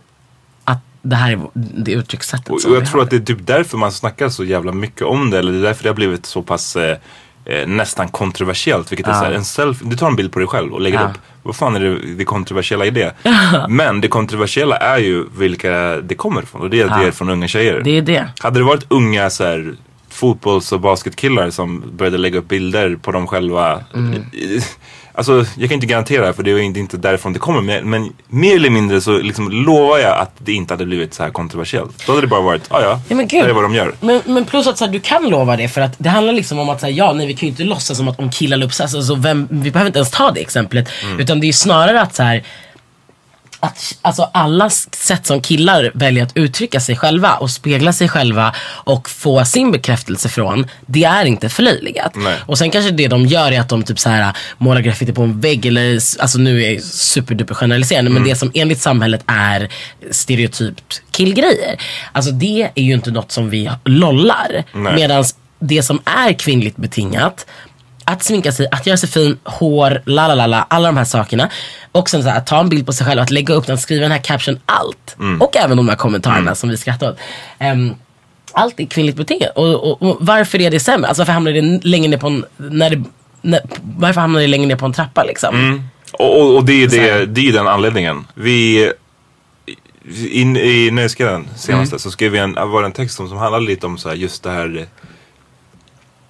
att det här är det uttryckssättet Och som jag vi tror har. att det är typ därför man snackar så jävla mycket om det. Eller det är därför det har blivit så pass eh, eh, nästan kontroversiellt. Vilket är Ja. så här, en self, du tar en bild på dig själv och lägger Ja. upp. Vad fan är det, det kontroversiella i det? Men det kontroversiella är ju vilka det kommer ifrån och det är, Ja. det är från unga tjejer. Det är det. Hade det varit unga så här, fotbolls och basketkillar som började lägga upp bilder på dem själva. Mm. Alltså jag kan inte garantera för det är inte, därifrån det kommer. Men, men mer eller mindre så liksom lovar jag att det inte hade blivit så här kontroversiellt. Då hade det bara varit, ah, ja Ja, det är vad de gör. Men, men plus att så här, du kan lova det för att det handlar liksom om att säga ja, nej vi kan ju inte låtsas som att om killar la upp så här, så, så vem, vi behöver inte ens ta det exemplet. Mm. Utan det är ju snarare att så här att alltså alla sätt som killar väljer att uttrycka sig själva och spegla sig själva och få sin bekräftelse från, det är inte förlöjligat. Och sen kanske det de gör är att de typ så här målar graffiti på en vägg eller, alltså nu är jag superduper generaliserande, men Mm. det som enligt samhället är stereotypt killgrejer. Alltså det är ju inte något som vi lollar. Medan det som är kvinnligt betingat att sminka sig, att göra sig fin, hår, la la la la, alla de här sakerna. Och sen så här, att ta en bild på sig själv, att lägga upp den, skriva den här caption, allt. Mm. Och även de här kommentarerna som vi skrattar åt. Ehm, allt är kvinnligt betingat. Och, och, och varför är det sämre? Alltså varför hamnar det längre ner på en, när det, när, varför hamnar det längre ner på en trappa liksom? Mm. Och, och, det, är det, det är den anledningen. Vi, in, i Nöjesguiden senaste Mm. så skrev vi en, var en text som, som handlade lite om så här, just det här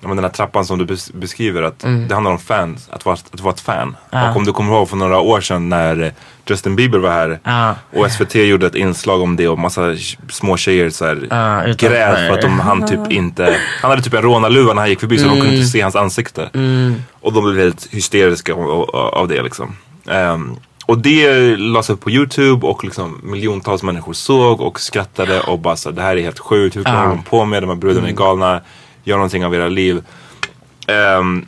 ja, men den här trappan som du bes, beskriver. Att Mm. Det handlar om fans, att vara, att vara ett fan. Ja. Och om du kommer ihåg för några år sedan när Justin Bieber var här Ja. och SVT gjorde ett inslag om det och massa små tjejer så här, Ja, grät för att de, han typ inte, han hade typ en rånarluva när han gick förbi så de kunde Mm. inte se hans ansikte. Mm. Och de blev helt hysteriska av, det liksom. Ehm, och det lades upp på YouTube och liksom miljontals människor såg och skrattade och bara så det här är helt sjukt. Hur kan Ja. de på med? De här brudarna är galna. Gör någonting av era liv. Ehm,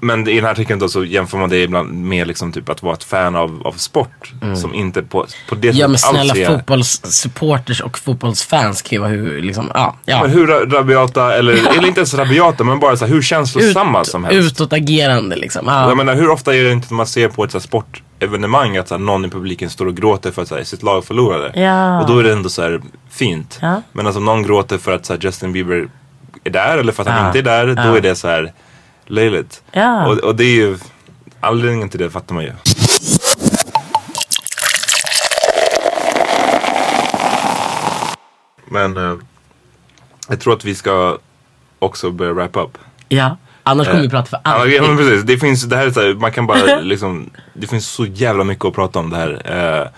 men i den här artikeln då så jämför man det ibland med liksom typ att vara ett fan av, av sport. Som inte på, på det Ja men sättet alls snälla är- fotbollssupporters och fotbollsfans kan ju vara hur, liksom, ja. ja. Men hur ra- rabiata, eller, eller inte ens rabiata men bara så här, hur känslosamma som helst. Utåtagerande liksom. Ja. Jag menar hur ofta är det inte man ser på ett så här, sportevenemang att så här, någon i publiken står och gråter för att så här, sitt lag förlorade. Ja. Och då är det ändå så här fint. Ja. Men alltså om någon gråter för att så här, Justin Bieber är där eller för att han inte är där. Då är det så här löjligt. Och, och det är ju anledningen till det fattar man ju. Men eh, jag tror att vi ska också börja wrap up. Ja, annars kommer vi prata för alltid. ja, men precis. Det finns, det här är så här, man kan bara liksom, det finns så jävla mycket att prata om det här. Eh,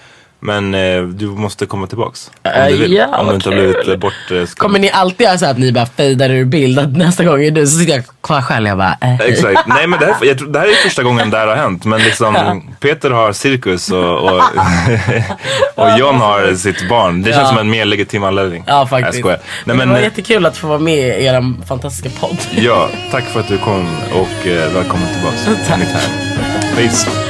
men eh, du måste komma tillbaks. Om Eh, du vill. ja, om du inte har blivit eh, bort... Kommer ni alltid göra så att ni bara fejdar ur bild? Att nästa gång är du så sitter jag kvar själv jag bara eh. Exakt. Nej men det här, jag tror, det här är första gången det här har hänt. Men liksom Peter har cirkus och, och, och John har sitt barn. Det känns Ja. som en mer legitim anledning. Ja faktiskt. Nej, men, men, det var jättekul att få vara med i er fantastiska podd. ja, tack för att du kom och eh, välkommen tillbaks. Tack. Anytime. Peace.